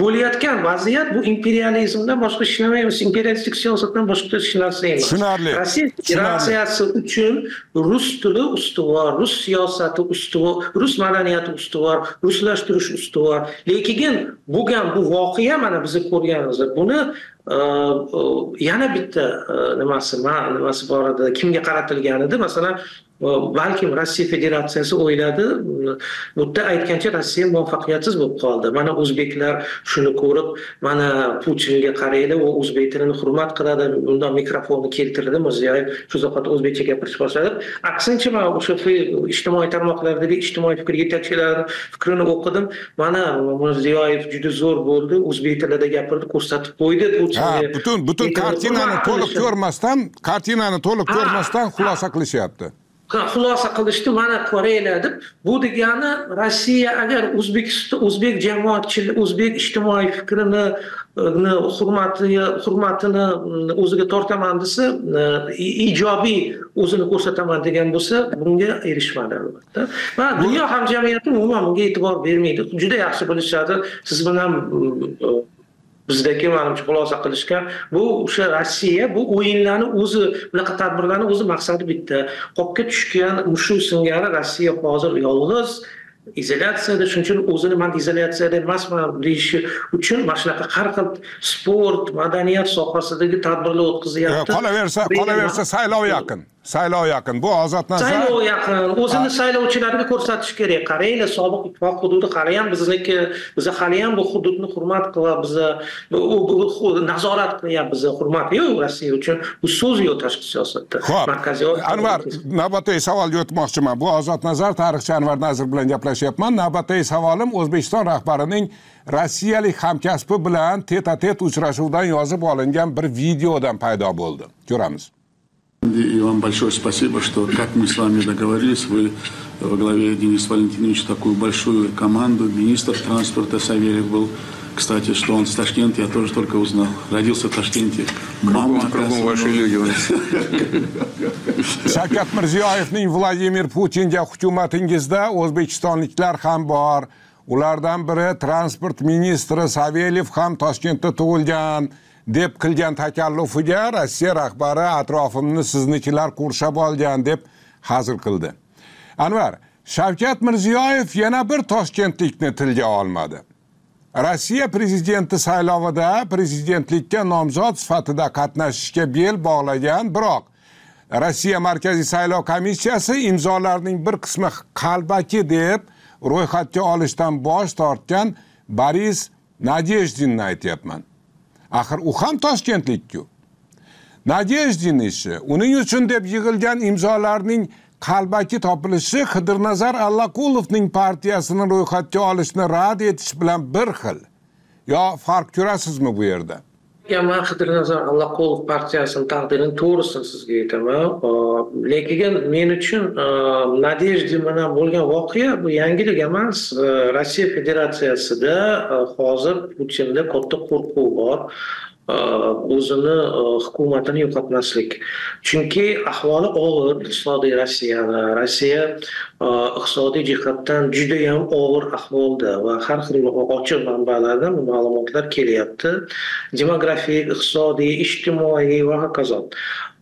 bo'layotgan vaziyat bu imperializmdan boshqa hech nima emas imperialistik siyosatdan boshqa hech narsa emas. Tushunarli rossiya federatsiyasi uchun rus tili ustuvor rus siyosati ustuvor rus madaniyati ustuvor ruslashtirish ustuvor lekin bo'lgan bu voqea mana biz ko'rganimiz buni yana bitta e, nimasi nimasi bor edi kimga qaratilgan edi masalan balkim rossiya federatsiyasi o'yladi bu yerda aytgancha rossiya muvaffaqiyatsiz bo'lib qoldi mana o'zbeklar shuni ko'rib mana putinga qaranglar u o'zbek tilini hurmat qiladi bundan mikrofonni keltirdi mirziyoyev shu zahoti o'zbekcha gapirishni boshladi aksincha man o'sha ijtimoiy tarmoqlardagi ijtimoiy fikr yetakchilarini fikrini o'qidim mana mirziyoyev juda zo'r bo'ldi o'zbek tilida gapirdi ko'rsatib qo'ydi ha butun butun kartinani to'liq ko'rmasdan kartinani to'liq ko'rmasdan xulosa qilishyapti xulosa qilishdi mana koreyalar deb. Bu degani rossiya agar o'zbekiston o'zbek jamoatchilik o'zbek ijtimoiy fikrini hurmati hurmatini o'ziga tortaman desa ijobiy o'zini ko'rsataman degan bo'lsa bunga erishmadi albatta. Va dunyo hamjamiyati umuman bunga e'tibor bermaydi. Juda yaxshi bilishadi. Siz bilan bizdagi manimcha xulosa qilishgan bu o'sha rossiya bu o'yinlarni o'zi bunaqa tadbirlarni o'zi maqsadi bitta. Qopga tushgan mushuk singari rossiya hozir yolg'iz izolyatsiyada shuning uchun o'zini man izolyatsiyada emasman deyishi uchun mana shunaqa har xil sport madaniyat sohasidagi tadbirlar o'tkazyapti. Qolaversa qolaversa saylov yaqin saylov yaqin. Bu ozod nazar saylov yaqin. O'zini saylovchilarga ko'rsatish kerak. Qaranglar sobiq ittifoq hududi ham bizniki biz hali ham bu hududni hurmat qilyapmiz nazorat qilyapmiz hurmat yo'q rossiya uchun bu so'z yo'q tashqi siyosatda. Ho'p markaziy anvar navbatdagi savolga o'tmoqchiman bu ozod nazar tarixchi anvar nazir bilan gaplashyapman. Navbatdagi savolim o'zbekiston rahbarining rossiyalik hamkasbi bilan teta tet uchrashuvdan yozib olingan bir videodan paydo bo'ldi. Ko'ramiz И вам большое спасибо, что, как мы с вами договорились, вы во главе Денис Валентинович такую большую команду, министр транспорта Савельев был, кстати, что он с Ташкента, я тоже только узнал. Родился в Ташкенте. Кругом, кругом ваши люди у нас. shavkat mirziyoyevning vladimir putinga hukumatingizda o'zbekistonliklar ham bor ulardan biri transport ministri savelyev ham toshkentda tug'ilgan deb qilgan takallufiga rossiya rahbari atrofimni siznikilar qurshab olgan deb hazil qildi. Anvar shavkat mirziyoyev yana bir toshkentlikni tilga olmadi. Rossiya prezidenti saylovida prezidentlikka nomzod sifatida qatnashishga bel bog'lagan biroq rossiya markaziy saylov komissiyasi imzolarning bir qismi qalbaki deb ro'yxatga olishdan bosh tortgan boris nadejdinni aytyapman. Axir u ham toshkentlikku. Nadejdin ishi uning uchun deb yig'ilgan imzolarning qalbaki topilishi qidirnazar allaqulovning partiyasini ro'yxatga olishni rad etish bilan bir xil. Yo farq ko'rasizmi bu yerda? Man Qidirnazar Allaqulov partiyasini taqdirini to'g'risini sizga aytaman. Lekin men uchun aa, bilan bo'lgan voqea bu yangilik emas. Rossiya Federatsiyasida aa, hozir Putinda katta qo'rquv bor. Э, o'zini э, hukumatini yo'qotmaslik. Chunki ahvoli og'ir iqtisodiy Rossiyada. Rossiya e, iqtisodiy jihatdan juda ham og'ir ahvolda va har xil ochiq manbalardan bu ma'lumotlar kelyapti. demografik, iqtisodiy, ijtimoiy va hokazo.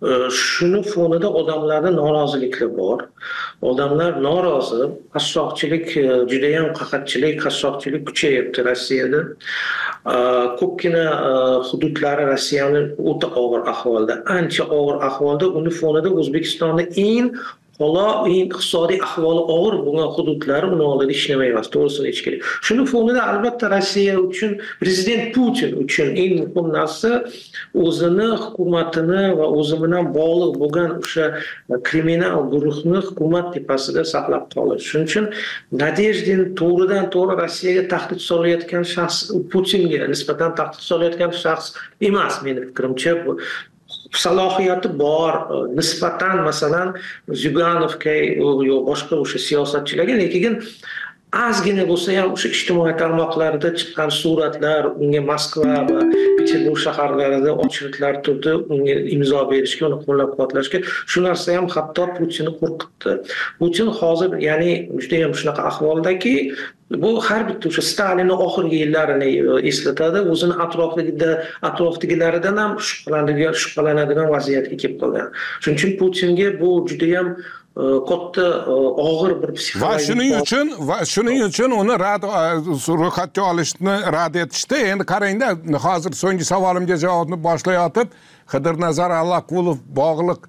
E, shuni fonida odamlarda noroziliklar bor. Odamlar norozi, qassoqchilik, e, judayam juda ham qahatchilik, qassoqchilik kuchayapti Rossiyada. Э, ko'pgina э, hududlari Rossiyani o'ta og'ir ahvolda, ancha og'ir ahvolda. Uni fonida O'zbekistonda eng Bola iqtisodiy ahvoli og'ir bo'lgan hududlari uni oldida ishlamayapti, to'g'risini aytish kerak. Shuni fonida albatta Rossiya uchun, prezident Putin uchun eng muhim narsa o'zini hukumatini va o'zi bilan bog'liq bo'lgan o'sha kriminal guruhni hukumat tepasida saqlab qolish. Shuning uchun Nadejdin to'g'ridan to'g'ri Rossiyaga tahdid solayotgan shaxs Putinga nisbatan tahdid solayotgan shaxs emas, meni fikrimcha. Salohiyati bor e, nisbatan masalan Zyuganovga yo boshqa o'sha siyosatchilarga lekin ozgina bo'lsa ham o'sha ijtimoiy tarmoqlarda chiqqan suratlar unga Moskva va Peterburg shaharlarida ochliklar turdi unga imzo berishga uni qo'llab-quvvatlashga shu narsa ham hatto Putinni qo'rqitdi. Putin hozir ya'ni juda ham shunaqa ahvoldaki bu har bitta o'sha Stalinni oxirgi yillarini e, eslatadi o'zini atrofida atrofdagilaridan ham shubhalanadigan shubhalanadigan vaziyatga kelib qolgan. Shuning uchun Putinga bu juda ham katta og'ir bir va shuning uchun va shuning uchun uni rad ro'yxatga olishni rad etishdi endi qarangda hozir so'nggi savolimga javobni boshlayotib qidirnazar allaqulov bog'liq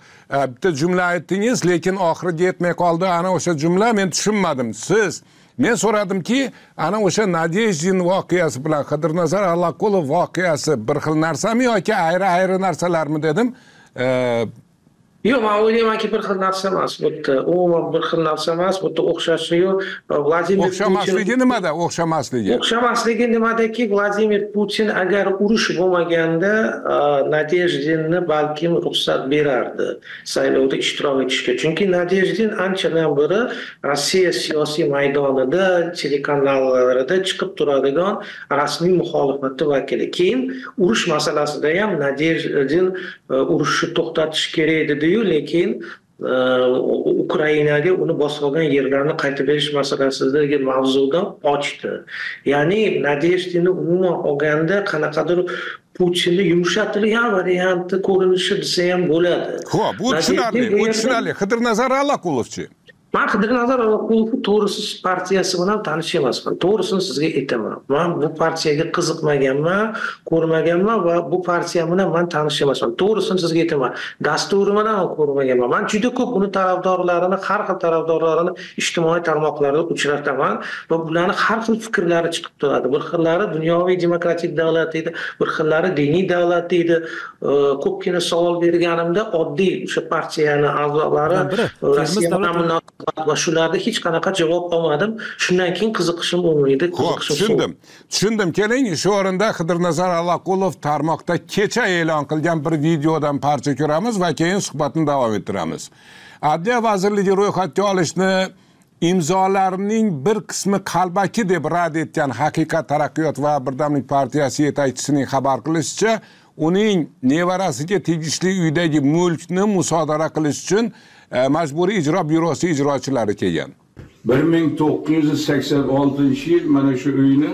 bitta jumla aytdingiz lekin oxiriga yetmay qoldi ana o'sha jumla men tushunmadim siz men so'radimki ana o'sha nadejdin voqeasi bilan qidirnazar allaqulov voqeasi bir xil narsami yoki ayri ayri narsalarmi dedim Yo'q, men o'ylaymanki bir xil narsa emas. Bu yerda umuman bir xil narsa emas. Bu yerda o'xshashiyu Vladimir o'xshamasligi nimada o'xshamasligi o'xshamasligi nimadaki Vladimir Putin agar urush bo'lmaganda Nadejdinni balkim ruxsat berardi saylovda ishtirok etishga. Chunki Nadejdin anchadan beri Rossiya siyosiy maydonida, telekanallarida chiqib turadigan rasmiy muxolifatni vakili. Keyin urush masalasida ham Nadejdin urushni to'xtatish kerak dedi yu lekin Ukrainaga uni bosib olgan yerlarni qaytib berish masalasidagi mavzudan ochdi. Ya'ni Nadejdini umuman olganda qanaqadir Putinni yumshatilgan varianti ko'rinishi desa ham bo'ladi. Xo'p, bu tushunarli, bu tushunarli. Qidirnazar Allaqulovchi. Man qidirnazar Allaqulovni to'g'risi partiyasi bilan tanish emasman to'g'risini sizga aytaman. Man bu partiyaga qiziqmaganman ko'rmaganman va bu partiya bilan man tanish emasman to'g'risini sizga aytaman. Dasturi bilan ham ko'rmaganman. Man juda ko'p uni tarafdorlarini har xil tarafdorlarini ijtimoiy tarmoqlarda uchrataman va bularni har xil fikrlari chiqib turadi. Bir xillari dunyoviy demokratik davlat deydi bir xillari diniy davlat deydi. Ko'pgina savol berganimda oddiy o'sha partiyani a'zolari rossiya va shularda hech qanaqa javob olmadim. Shundan keyin qiziqishim bo'lmaydi ho'p tushundim. Tushundim keling. Shu o'rinda qidirnazar allaqulov tarmoqda kecha e'lon qilgan bir videodan parcha ko'ramiz va keyin suhbatni davom ettiramiz. Adliya vazirligi ro'yxatga olishni imzolarning bir qismi qalbaki deb rad etgan haqiqat taraqqiyot va birdamlik partiyasi yetakchisining xabar qilishicha uning nevarasiga tegishli uydagi mulkni musodara qilish uchun E, majburiy ijro byurosi ijrochilari kelgan. bir ming to'qqiz yuz sakson oltinchi yil mana shu uyni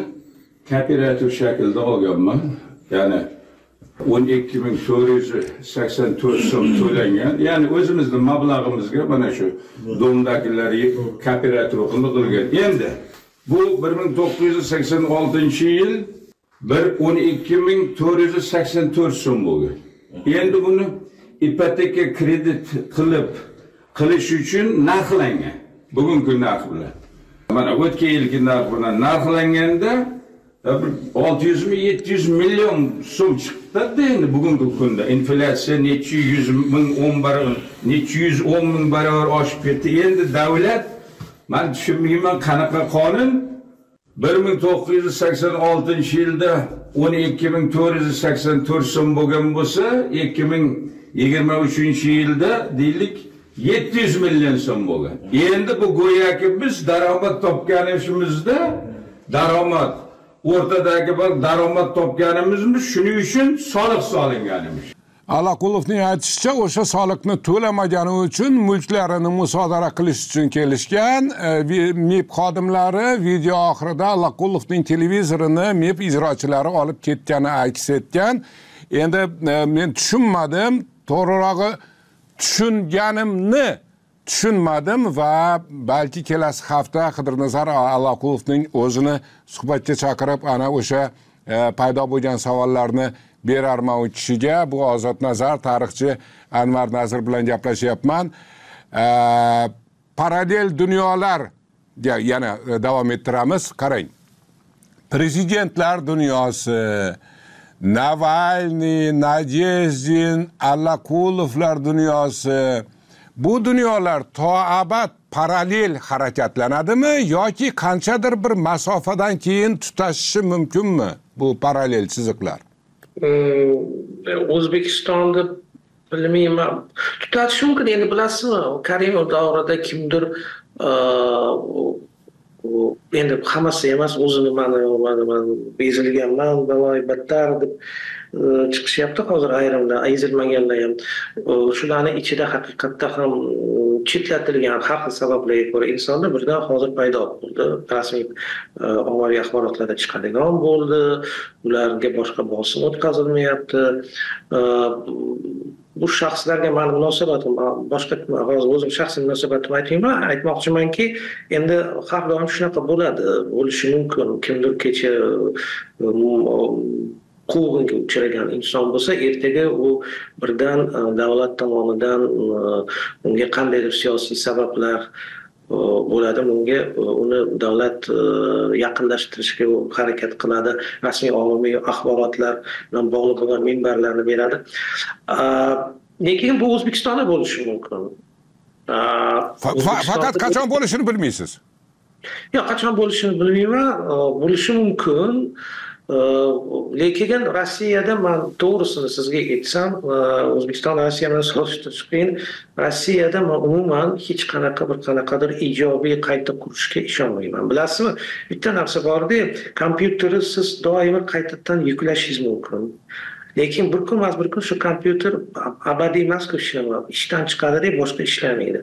kooperativ shaklda olganman. Ya'ni o'n ikki ming to'rt yuz sakson to'rt so'm to'langan. Ya'ni o'zimizni mablag'imizga mana shu domdagilar kooperativ qilgan. Endi bu bir ming to'qqiz yuz sakson oltinchi yil bir o'n ikki ming to'rt yuz sakson to'rt so'm bo'lgan. Endi buni ipoteka kredit qilib qilish uchun narxlangan. Bugungi narx bilan. Mana o'tgan yilgi narx bilan narxlanganda e, bir olti yuzmi yetti yuz million so'm chiqibdida endi bugungi kunda. Inflyatsiya necha yuz ming o'n barobar necha yuz o'n ming barobar oshib ketdi. Endi davlat man tushunmayman qanaqa qonun. Bir ming to'qqiz yuz sakson oltinchi yilda o'n ikki ming to'rt yuz sakson to'rt so'm bo'lgan bo'lsa ikki ming yigirma uchinchi yilda deylik yetti yuz million so'm bo'lgan. Endi bu go'yoki biz daromad topganimizda daromad o'rtadagi bir daromad topganimizmi shuning uchun soliq solinganimiz. Alaqulovning aytishicha o'sha soliqni to'lamagani uchun mulklarini musodara qilish uchun kelishgan e, MEP mib xodimlari video oxirida alaqulovning televizorini mib ijrochilari olib ketgani aks etgan. Endi e, men tushunmadim. To'g'rirog'i tushunganimni tushunmadim va balki kelasi hafta qidirnazar allaqulovning o'zini suhbatga chaqirib ana o'sha e, paydo bo'lgan savollarni berarman u kishiga. Bu ozod nazar tarixchi anvar nazir bilan gaplashyapman. E, parallel dunyolar yana e, davom ettiramiz. Qarang prezidentlar dunyosi navalniy nadezdin Allakulovlar dunyosi. Bu dunyolar to abad parallel harakatlanadimi yoki qanchadir bir masofadan keyin tutashishi mumkinmi bu parallel chiziqlar? Hmm, o'zbekistonni bilmayman. Tutatishi mumkin endi bilasizmi? Karimov davrida kimdir uh, u- endi hammasi emas o'zini mana mana man ezilganman baloyi battar deb e, chiqishyapti hozir ayrimlar ezilmaganlar ham. Shularni ichida haqiqatda ham chetlatilgan har xil sabablarga ko'ra insonlar birdan hozir paydo bo'ldi. Rasmiy e, ommaviy axborotlarda chiqadigan bo'ldi ularga boshqa bosim o'tkazilmayapti. E, bu shaxslarga mani munosabatim boshqa hozir o'zim shaxsiy munosabatimni aytmayman aytmoqchimanki endi har doim shunaqa bo'ladi bo'lishi mumkin kimdir kecha quvg'inga uchragan inson bo'lsa ertaga u birdan davlat tomonidan unga qandaydir siyosiy sabablar bo'ladi unga uh, uni davlat uh, yaqinlashtirishga harakat qiladi. Rasmiy ommaviy axborotlar bilan bog'liq bo'lgan minbarlarni beradi. Lekin bu o'zbekistonda bo'lishi mumkin. Fa- fa- faqat qachon bo'lishini bilmaysiz? Yo'q qachon bo'lishini bilmayman. Bo'lishi mumkin lekin rossiyada man to'g'risini sizga aytsam o'zbekiston rossiya bilan solishtirish qiyin rossiyada man umuman hech qanaqa bir qanaqadir ijobiy qayta qurishga ishonmayman bilasizmi bitta narsa borda kompyuterni siz doimo qaytadan yuklashingiz mumkin lekin bir kun emas bir kun shu kompyuter abadiy emasku ishdan chiqadida boshqa ishlamaydi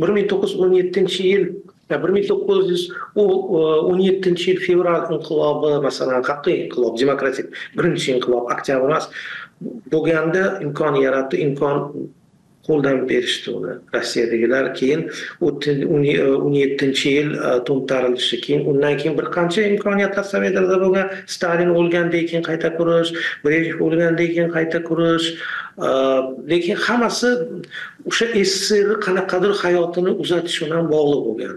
bir ming to'qqiz yuz o'n yettinchi yil bir ming to'qqiz yuz e, o'n yettinchi yil fevral inqilobi masalan haqiqiy inqilob demokratik birinchi inqilob oktyabr emas bo'lganda imkon yaratdi imkon qo'ldan berishdi uni rossiyadagilar. Keyin o'ttin- o'n yettinchi yil e, to'ntarilishi keyin undan keyin bir qancha imkoniyatlar sovetlarda bo'lgan stalin o'lgandan keyin qayta qurish brejnev o'lgandan keyin qayta qurish e, lekin hammasi o'sha sssrni qanaqadir hayotini uzatish bilan bog'liq bo'lgan.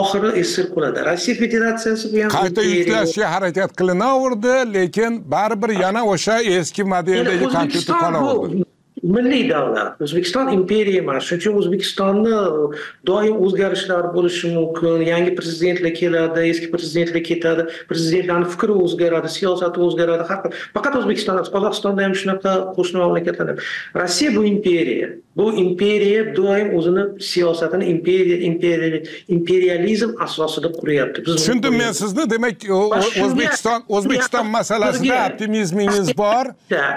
Oxiri sssr quladi rossiya federatsiyasi bu ham qayta yuklashga harakat qilinaverdi lekin baribir yana o'sha eski modeldagi kompyuter qolaverdi milliy davlat. O'zbekiston imperiya emas. Shuning uchun o'zbekistonni doim o'zgarishlar bo'lishi mumkin. Yangi prezidentlar keladi eski prezidentlar ketadi prezidentlarni fikri o'zgaradi siyosati o'zgaradi har xil faqat o'zbekistonda emas qozog'istonda ham shunaqa qo'shni mamlakatlarda ham. rossiya bu imperiya. Bu imperiya doim o'zini siyosatini imperiya imperiya imperializm asosida quryapti Biz tushundim men sizni. Demak o'zbekiston o'zbekiston masalasida optimizmingiz bor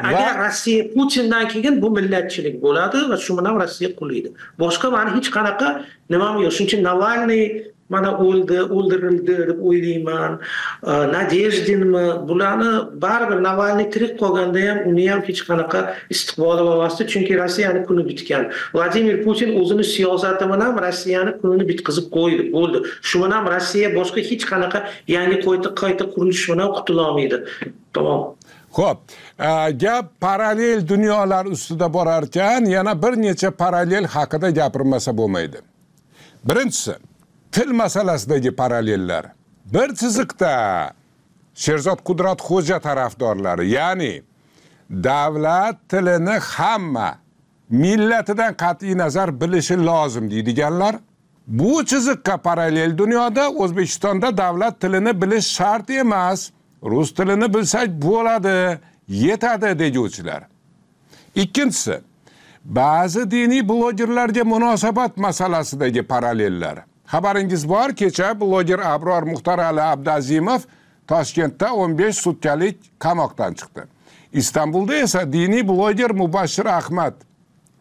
agar rossiya putindan keyin bu millatchilik bo'ladi va shu bilan rossiya qulaydi boshqa mani hech qanaqa nimam yo'q. Shuning uchun navalniy mana o'ldi o'ldirildi deb o'ylayman. Uh, nadejdinmi bularni baribir navalniy tirik qolganda ham uni ham hech qanaqa istiqboli bo'lmasdi chunki rossiyani kuni bitgan. Vladimir putin o'zini siyosati bilan rossiyani kunini bitqizib qo'ydi bo'ldi. Shu bilan rossiya boshqa hech qanaqa yangi qayta qayta qurilish bilan qutulolmaydi tamom Xo'p, gap parallel dunyolar ustida borar ekan, yana bir necha parallel haqida gapirmasa bo'lmaydi. Birinchisi, til masalasidagi parallellar. Bir chiziqda Sherzod Qudratxo'ja tarafdorlari, ya'ni davlat tilini hamma millatidan qat'iy nazar bilishi lozim deydiganlar. Bu chiziqqa parallel dunyoda o'zbekistonda davlat tilini bilish shart emas. Rus tilini bilsak bo'ladi yetadi deguvchilar. Ikkinchisi ba'zi diniy blogerlarga munosabat masalasidagi parallellar. Xabaringiz bor kecha bloger abror muxtorali abduazimov toshkentda 15 sutkalik qamoqdan chiqdi. Istanbulda esa diniy bloger mubashshir ahmad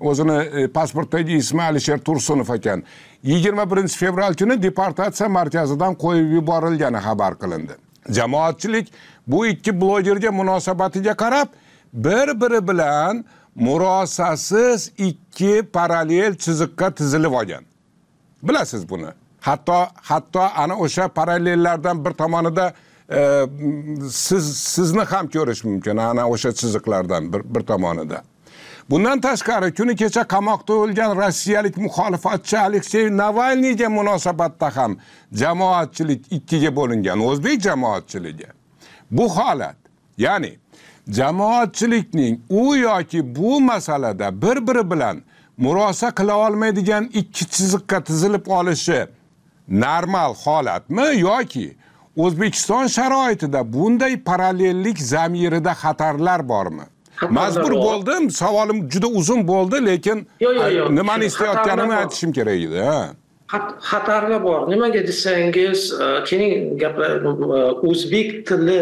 o'zini e, pasportdagi ismi alisher tursunov ekan. Yigirma birinchi fevral kuni deportatsiya markazidan qo'yib yuborilgani xabar qilindi. Jamoatchilik bu ikki blogerga munosabatiga qarab bir biri bilan murosasiz ikki parallel chiziqqa tizilib olgan. Bilasiz buni. Hatto hatto ana o'sha parallellardan bir tomonida e, siz sizni ham ko'rish mumkin ana o'sha chiziqlardan bir, bir tomonida. Bundan tashqari kuni kecha qamoqda o'lgan rossiyalik muxolifatchi aleksey navalniyga munosabatda ham jamoatchilik ikkiga bo'lingan o'zbek jamoatchiligi. Bu holat ya'ni jamoatchilikning u yoki bu masalada bir biri bilan murosa qila olmaydigan ikki chiziqqa tizilib olishi normal holatmi yoki o'zbekiston sharoitida bunday parallellik zamirida xatarlar bormi? Majbur bo'ldim savolim juda uzun bo'ldi lekin nimani istayotganimni aytishim kerak edi ha. Xat- xatarlar bor. Nimaga desangiz e, keling gaplar e, o'zbek tili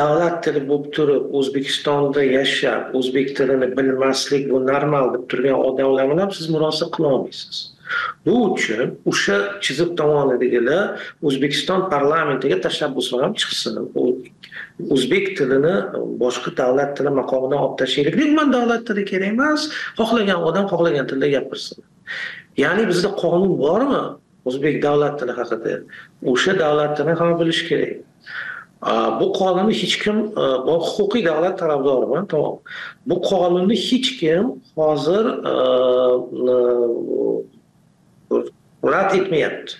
davlat tili bo'lib turib o'zbekistonda yashab o'zbek tilini bilmaslik bu normal deb turgan odamlar bilan siz murosa qilolmaysiz bu uchun o'sha chiziq tomonidagilar o'zbekiston parlamentiga tashabbus ham chiqsin. O'zbek tilini boshqa davlat tili maqomidan olib tashlaylik umuman davlat tili kerak emas xohlagan odam xohlagan tilda gapirsin. Ya'ni bizda qonun bormi? O'zbek davlat tili haqida. O'sha davlat tilini ham bilish kerak. Bu qonunni hech kim e, men huquqiy davlat tarafdoriman tamom bu qonunni hech kim hozir e, e, rad etmayapti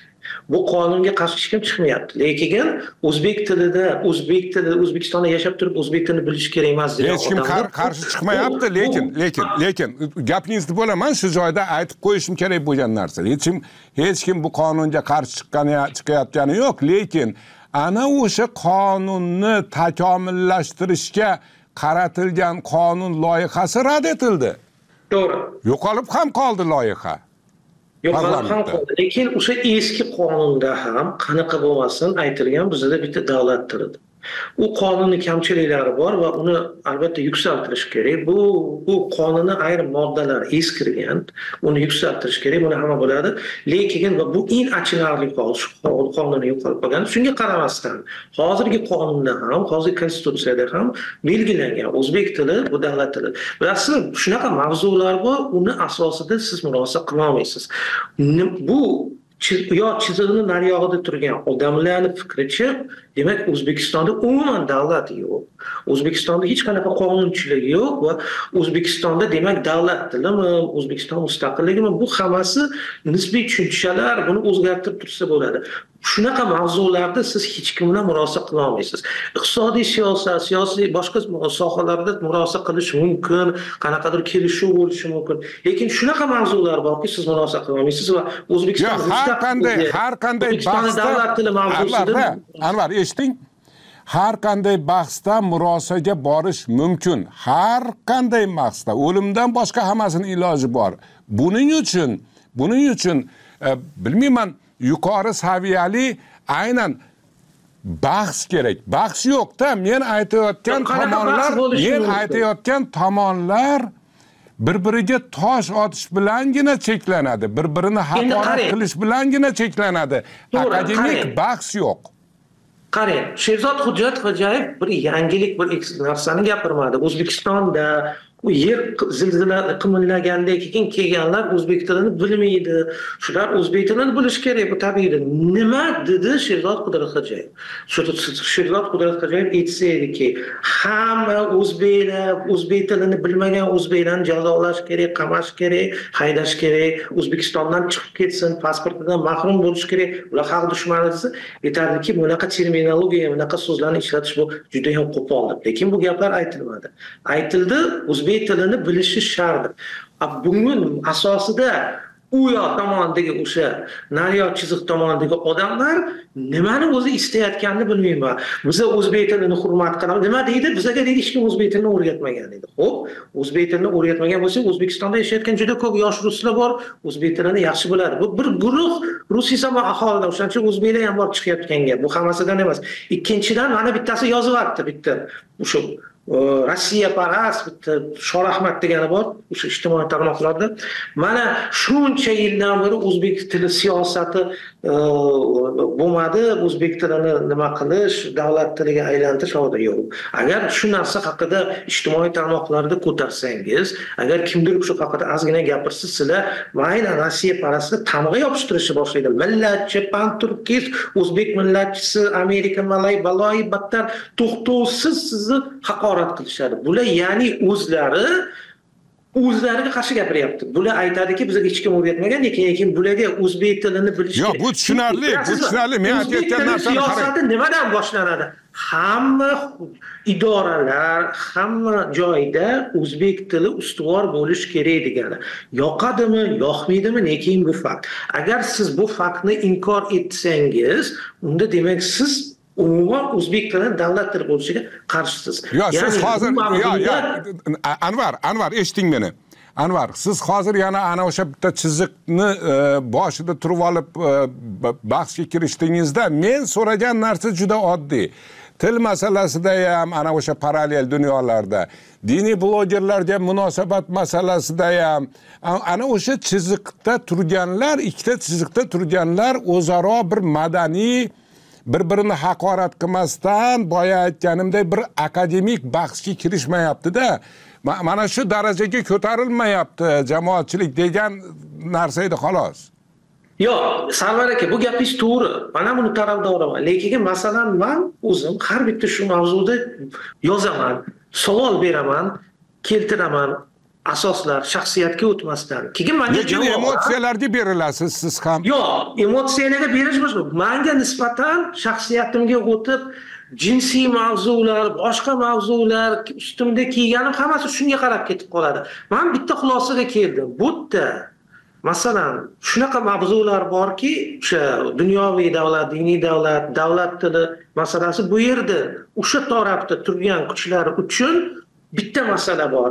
bu qonunga qarshi hech kim chiqmayapti lekin o'zbek tilida o'zbek tili o'zbekistonda yashab turib o'zbek tilini bilish kerak emas degan hech kim qarshi chiqmayapti lekin lekin lekin gapingizni bo'laman shu joyda aytib qo'yishim kerak bo'lgan narsa. Hech kim hech kim bu qonunga qarshi chiqqani chiqayotgani yo'q lekin ana o'sha qonunni takomillashtirishga qaratilgan qonun loyihasi rad etildi. To'g'ri. Yo'qolib ham qoldi loyiha. Yo'qolib ham qoldi. Lekin o'sha eski qonunda ham qanaqa bo'lmasin aytilgan bizada bitta davlat tilidir u qonunni kamchiliklari bor va uni albatta yuksaltirish kerak. Bu bu qonunni ayrim moddalari eskirgan uni yuksaltirish kerak buni hamma biladi. Lekin va bu eng achinarli hol shu qonunni yo'qolib qolgan shunga qaramasdan hozirgi qonunda ham hozirgi konstitutsiyada ham belgilangan o'zbek tili bu davlat tili. Bilasizmi shunaqa mavzular bor uni asosida siz murosa qilolmaysiz. Bu yo chizig'ini nariyog'ida turgan odamlarni fikricha demak o'zbekistonda umuman davlat yo'q. O'zbekistonda hech qanaqa qonunchilik yo'q va o'zbekistonda demak davlat tilimi o'zbekiston mustaqilligimi? Bu hammasi nisbiy tushunchalar buni o'zgartirib tursa bo'ladi. Shunaqa mavzularda siz hech kim bilan murosa qila olmaysiz iqtisodiy siyosat siyosiy boshqa sohalarda murosa qilish mumkin qanaqadir kelishuv bo'lishi mumkin. Lekin shunaqa mavzular borki siz murosa qila olmaysiz va o'zbekiston yo'q har qanday har qanday davlat tili mavzusida anvar anvar eshiting. Har qanday bahsda murosaga borish mumkin. Har qanday bahsda. O'limdan boshqa hammasini iloji bor. Buning uchun buning uchun e, bilmayman yuqori saviyali aynan bahs kerak. Bahs yo'qda men aytayotgan tomonlar men aytayotgan tomonlar bir biriga tosh otish bilangina cheklanadi. Bir birini haqorat qilish bilangina cheklanadi. Akademik bahs yo'q. Qarang sherzod hujjat xo'jayev bir yangilik bir narsani gapirmadi. O'zbekistonda yer zilzila qimirlaganda keyin kelganlar o'zbek tilini bilmaydi. Shular o'zbek tilini bilishi kerak bu tabiiydir nima dedi sherzod qudratxo'jayev Shu- sherzod qudratxo'jayev aytsa ediki hamma o'zbeklar o'zbek tilini bilmagan o'zbeklarni jazolash kerak qamash kerak haydash kerak o'zbekistondan chiqib ketsin pasportidan mahrum bo'lishi kerak ular xalq dushmani desa aytardiki bunaqa terminologiya bunaqa so'zlarni ishlatish bu judayam qo'pol deb. Lekin bu gaplar aytilmadi. Aytildi o'zbek tilini bilishi shart. A, bugun asosida u yoq tomonidagi o'sha nariyoq chiziq tomonidagi odamlar nimani o'zi istayotganini bilmayman. Biza o'zbek tilini hurmat qilamiz. Nima deydi? Bizaga deydi hech kim o'zbek tilini o'rgatmagan deydi. Ho'p o'zbek tilini o'rgatmagan bo'lsa o'zbekistonda yashayotgan juda ko'p yosh ruslar bor o'zbek tilini yaxshi biladi. Bu bir guruh rusiysamon aholidan o'shaning uchun o'zbeklar ham bor chiqayotgan gap bu hammasidan emas. Ikkinchidan mana bittasi yozyapti bitta. O'sha rossiyaparast bitta shorahmat degani bor o'sha ijtimoiy tarmoqlarda mana shuncha yildan beri o'zbek tili siyosati bo'lmadi o'zbek tilini nima qilish davlat tiliga aylantirish yo'q. Agar shu narsa haqida ijtimoiy tarmoqlarda ko'tarsangiz agar kimdir shu haqida ozgina gapirsa sizlar mayli rossiya parastni tamg'a yopishtirishni boshlaydi. Millatchi panturkist o'zbek millatchisi amerika malay baloyi battar to'xtovsiz sizni haqorat qilishadi. Bular ya'ni o'zlari o'zlariga qarshi gapiryapti. Bular aytadiki bizga hech kim o'rgatmagan lekin bularga o'zbek tilini bilish yo'q bu tushunarli bu tushunarli. Men aytayotgan narsani siyosati nimadan boshlanadi? Hamma idoralar hamma joyda o'zbek tili ustuvor bo'lishi kerak degani. Yoqadimi yoqmaydimi lekin bu fakt. Agar siz bu faktni inkor etsangiz unda demak siz umuman o'zbek tili davlat tili bo'lishiga qarshisiz. Yo'q siz hozir yo'q yo'q anvar anvar eshiting meni. Anvar siz hozir yana ana o'sha bitta chiziqni e, boshida turib olib e, bahsga kirishdingizda men so'ragan narsa juda oddiy. Til masalasida ham ana o'sha parallel dunyolarda diniy blogerlarga munosabat masalasida ham ana o'sha chiziqda turganlar ikkita chiziqda turganlar o'zaro bir madaniy bir birini haqorat qilmasdan boya aytganimdek bir akademik bahsga kirishmayaptida. Mana shu darajaga ko'tarilmayapti jamoatchilik degan narsa edi xolos. Yo'q sarvar aka bu gapingiz to'g'ri. Man ham uni tarafdoriman lekin masalan man o'zim har bitta shu mavzuda yozaman savol beraman keltiraman. Asoslar shaxsiyatga o'tmasdan. Keyin manga lekin emotsiyalarga berilasiz siz ham? Yo'q emotsiyalarga berish boshqa manga nisbatan shaxsiyatimga o'tib jinsiy mavzular boshqa mavzular ustimda kiyganim hammasi shunga qarab ketib qoladi. Man bitta xulosaga keldim. Bu yerda masalan shunaqa mavzular borki o'sha dunyoviy davlat diniy davlat davlat tili masalasi bu yerda o'sha tarafda turgan kuchlar uchun bitta masala bor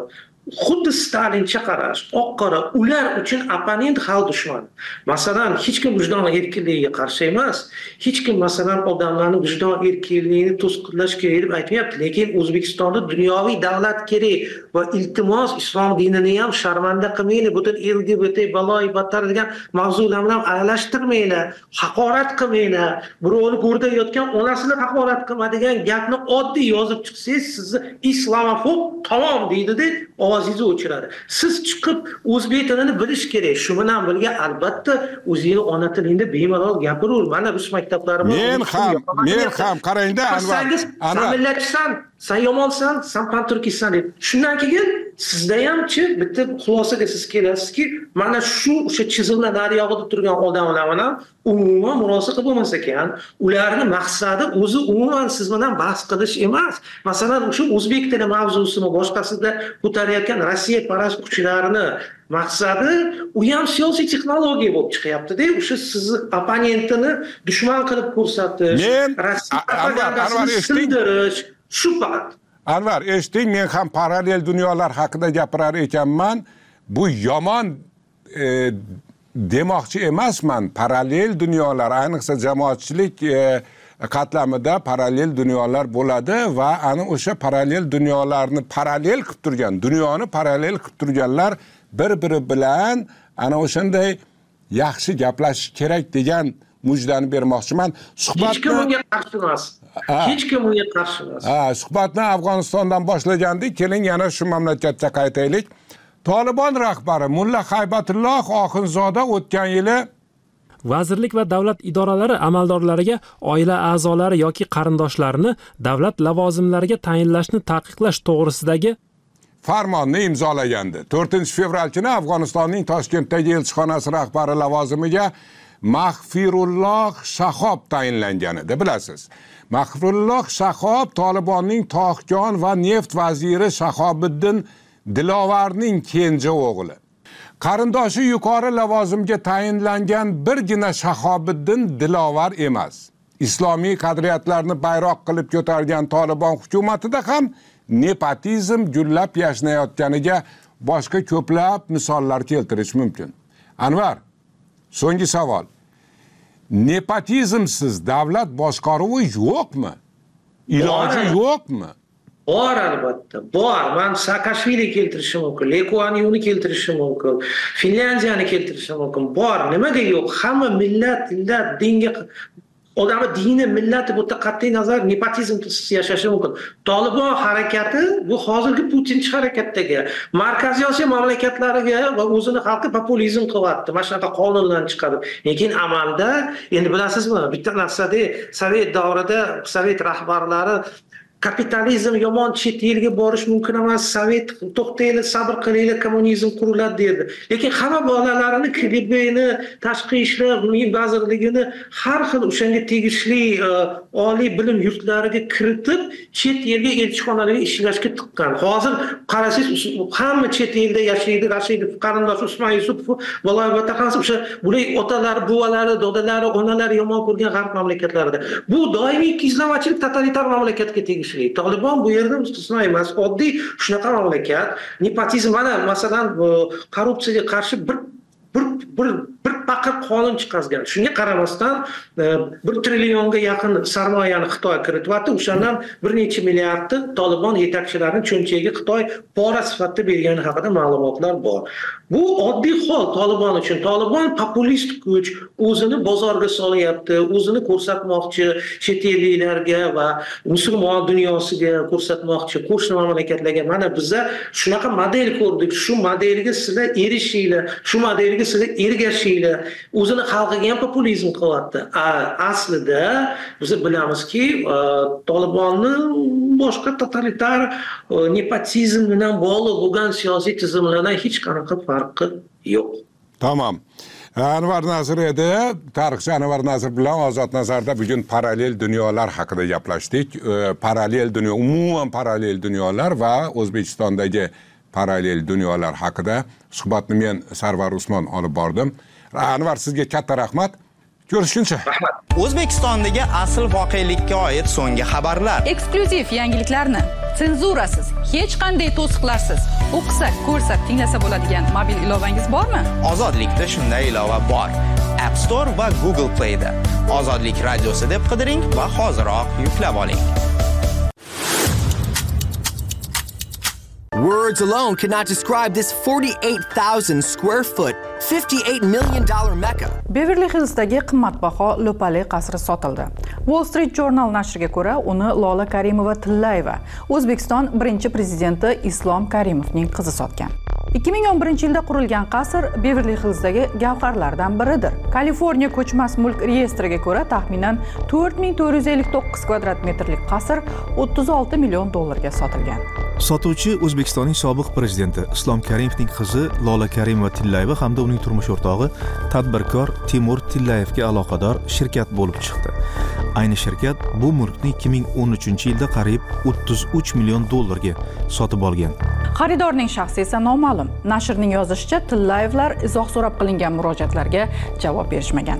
xuddi stalincha qarash oq qora ular uchun opponent xalq dushmani masalan hech kim vijdon erkinligiga qarshi emas hech kim masalan odamlarni vijdon erkinligini to'sqinlash kerak deb aytmayapti lekin o'zbekistonda dunyoviy davlat kerak va iltimos islom dinini ham sharmanda qilmanglar butun lgbt baloyi battar degan mavzular bilan aralashtirmanglar haqorat qilmanglar birovni go'rida yotgan onasini haqorat qilma degan gapni oddiy yozib chiqsangiz sizni islomofob tamom deydida ovozingizni o'chiradi siz chiqib o'zbek tilini bilish kerak. Shu bilan birga albatta o'zingni ona tilingda bemalol gapiravur mana biz maktablarimiz men ham men ham qarangda anvar. San millatchisan san yomonsan san panturkistsan deb shundan keyin sizda hamchi bitta xulosaga siz kelasizki mana shu o'sha chiziqlar nariyog'ida turgan odamlar bilan umuman qilib bo'lmas ekan. Ularni maqsadi o'zi umuman siz bilan bahs qilish emas. Masalan o'sha o'zbek tili mavzusini boshqasida ko'tarayotgan rossiya parast kuchlarni maqsadi u ham siyosiy texnologiya bo'lib chiqyaptida o'sha sizni opponentini dushman qilib ko'rsatish men sindirish shu faqat. Anvar eshiting men ham parallel dunyolar haqida gapirar ekanman. Bu yomon e, demoqchi emasman. Parallel dunyolar ayniqsa jamoatchilik e, qatlamida parallel dunyolar bo'ladi va ana o'sha parallel dunyolarni parallel qilib turgan dunyoni parallel qilib turganlar bir biri bilan ana o'shanday yaxshi gaplashish kerak degan mujdani bermoqchiman. Suhbatni hech kim unga qarshi emas hech kim unga qarshi emas. Ha suhbatni afg'onistondan boshlagandik keling yana shu mamlakatga qaytaylik. Tolibon rahbari mulla haybatulloh oxunzoda o'tgan yili vazirlik va davlat idoralari amaldorlariga oila a'zolari yoki qarindoshlarini davlat lavozimlariga tayinlashni taqiqlash to'g'risidagi farmonni imzolagandi. To'rtinchi fevral kuni afg'onistonning toshkentdagi elchixonasi rahbari lavozimiga mahfirulloh shahob tayinlangan edi bilasiz. Mahfirulloh shahob tolibonning tog'kon va neft vaziri shahobiddin dilovarning kenja o'g'li. Qarindoshi yuqori lavozimga tayinlangan birgina shahobiddin dilovar emas. Islomiy qadriyatlarni bayroq qilib ko'targan tolibon hukumatida ham nepotizm gullab yashnayotganiga boshqa ko'plab misollar keltirish mumkin. Anvar so'nggi savol. Nepotizmsiz davlat boshqaruvi yo'qmi? Iloji yo'qmi? Bor albatta. Bor. Man saakashvili keltirishim mumkin lekuanyuni keltirishim mumkin finlyandiyani keltirishim mumkin. Bor. Nimaga yo'q? Hamma millat illat dinga odamni dini millati bu yerda qat'iy nazar nepotizm yashashi mumkin. Tolibon harakati bu hozirgi putinchi harakatdagi markaziy osiyo mamlakatlariga va o'zini xalqi populizm qilyapti. Mana shunaqa qonunlarni chiqarib. Lekin amalda endi bilasizmi bitta narsada sovet davrida sovet rahbarlari kapitalizm yomon chet elga borish mumkin emas. Sovet to'xtanglar sabr qilinglar kommunizm quriladi dedi lekin hamma bolalarini kgbni tashqi ishlar vazirligini har xil o'shanga tegishli e, oliy bilim yurtlariga kiritib chet elga elchixonalarga ishlashga tiqqan. Hozir qarasangiz hamma chet elda yashaydi rashidov qarindoshi usmon yusupov viloyat hammasi o'sha bular otalari buvalari dodalari onalari yomon ko'rgan g'arb mamlakatlarida. Bu doimiy ikkiyuzlamachilik totalitar mamlakatga tegishli tegishli tolibon bu yerda mustasno emas. Oddiy shunaqa mamlakat nepotizm. Mana masalan korrupsiyaga qarshi bir bir bir bir paqir qonun chiqargan shunga qaramasdan e, bir trillionga yaqin sarmoyani xitoy kirityapti. O'shandan bir necha milliardni tolibon yetakchilarini cho'nchagiga xitoy pora sifatida bergani haqida ma'lumotlar bor. Bu oddiy hol tolibon uchun. Tolibon populist kuch o'zini bozorga solyapti o'zini ko'rsatmoqchi chet elliklarga va musulmon dunyosiga ko'rsatmoqchi qo'shni mamlakatlarga. Mana biza shunaqa model ko'rdik. Shu modelga sizlar erishinglar shu modelga sizlar ergashinglar. O'zini xalqiga ham populizm qilyapti. Aslida biz bilamizki e, tolibonni boshqa totalitar nepotizm bilan bog'liq bo'lgan siyosiy tizimlardan hech qanaqa farqi yo'q tamom anvar nazir edi tarixchi anvar nazir bilan ozod nazarda bugun parallel dunyolar haqida gaplashdik parallel dunyo umuman parallel dunyolar va o'zbekistondagi parallel dunyolar haqida suhbatni men sarvar usmon olib bordim anvar sizga katta rahmat ko'rishguncha. Rahmat. O'zbekistondagi asl voqelikka oid so'nggi xabarlar. Eksklyuziv yangiliklarni senzurasiz hech qanday to'siqlarsiz. O'qisa ko'rsa tinglasa bo'ladigan mobil ilovangiz bormi? Ozodlikda shunday ilova bor. App store va google playda. Ozodlik radiosi deb qidiring va hoziroq yuklab oling Words alone cannot describe this 48,000 square foot, 58 million dollar mecca. Beverly Hillsdagi qimmatbaho lo'pali qasri sotildi. Wall Street Journal nashriga ko'ra, uni Lola Karimova Tillayeva, O'zbekiston birinchi prezidenti Islom Karimovning qizi sotgan. 2011 yilda qurilgan qasr beverli hillsdagi gavharlardan biridir. Kaliforniya ko'chmas mulk reyestriga ko'ra taxminan 4459 kvadrat metrlik qasr 36 million dollarga sotilgan. Sotuvchi o'zbekistonning sobiq prezidenti islom karimovning qizi lola karimova tillayeva hamda uning turmush o'rtog'i tadbirkor timur tillayevga aloqador shirkat bo'lib chiqdi. Ayni shirkat bu mulkni 2013 yilda qariyb 33 million dollarga sotib olgan. Xaridorning shaxsi esa noma'lum nashrning yozishicha tillayevlar izoh so'rab qilingan murojaatlarga javob berishmagan.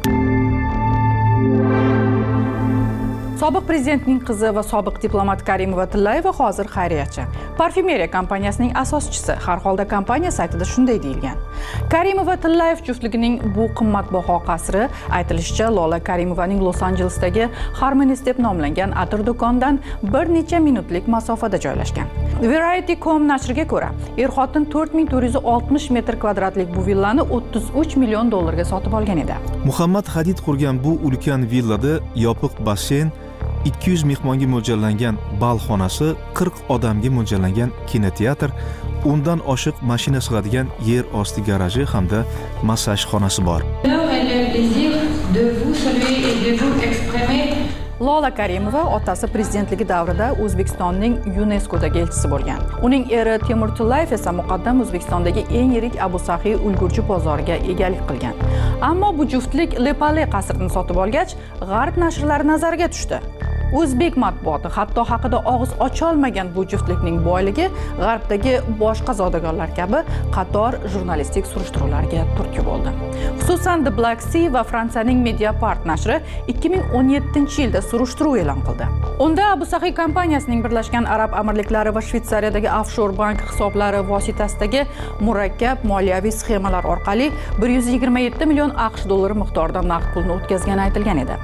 Sobiq prezidentning qizi va sobiq diplomat karimova tillayeva hozir xayriyachi. Parfyumeriya kompaniyasining asoschisi har holda kompaniya saytida shunday deyilgan. Karimova tillayev juftligining bu qimmatbaho qasri aytilishicha lola karimovaning los anjelesdagi harmonis deb nomlangan atir do'konidan bir necha minutlik masofada joylashgan. Variety com nashriga ko'ra er xotin to'rt ming to'rt yuz oltmish metr kvadratlik bu villani o'ttiz uch million dollarga sotib olgan edi. Muhammad hadid qurgan bu ulkan villada yopiq basseyn 200 mehmonga mo'ljallangan bal xonasi 40 odamga mo'ljallangan kinoteatr undan oshiq mashina sig'adigan yer osti garaji hamda massaj xonasi bor lola karimova otasi prezidentligi davrida o'zbekistonning yuneskodagi elchisi bo'lgan. Uning eri temur tillayev esa muqaddam o'zbekistondagi eng yirik abu sahiy ulgurji bozoriga egalik qilgan. Ammo bu juftlik lepale qasrni sotib olgach g'arb nashrlari nazariga tushdi o'zbek matbuoti hatto haqida og'iz ocholmagan bu juftlikning boyligi g'arbdagi boshqa zodagonlar kabi qator jurnalistik surishtiruvlarga turtki bo'ldi. Xususan the black sea va fransiyaning mediapart nashri 2017 yilda surishtiruv e'lon qildi. Unda abu sahiy kompaniyasining birlashgan arab amirliklari va shvetsariyadagi offshor bank hisoblari vositasidagi murakkab moliyaviy sxemalar orqali 127 million aqsh dollari miqdorida naqd pulni o'tkazgani aytilgan edi.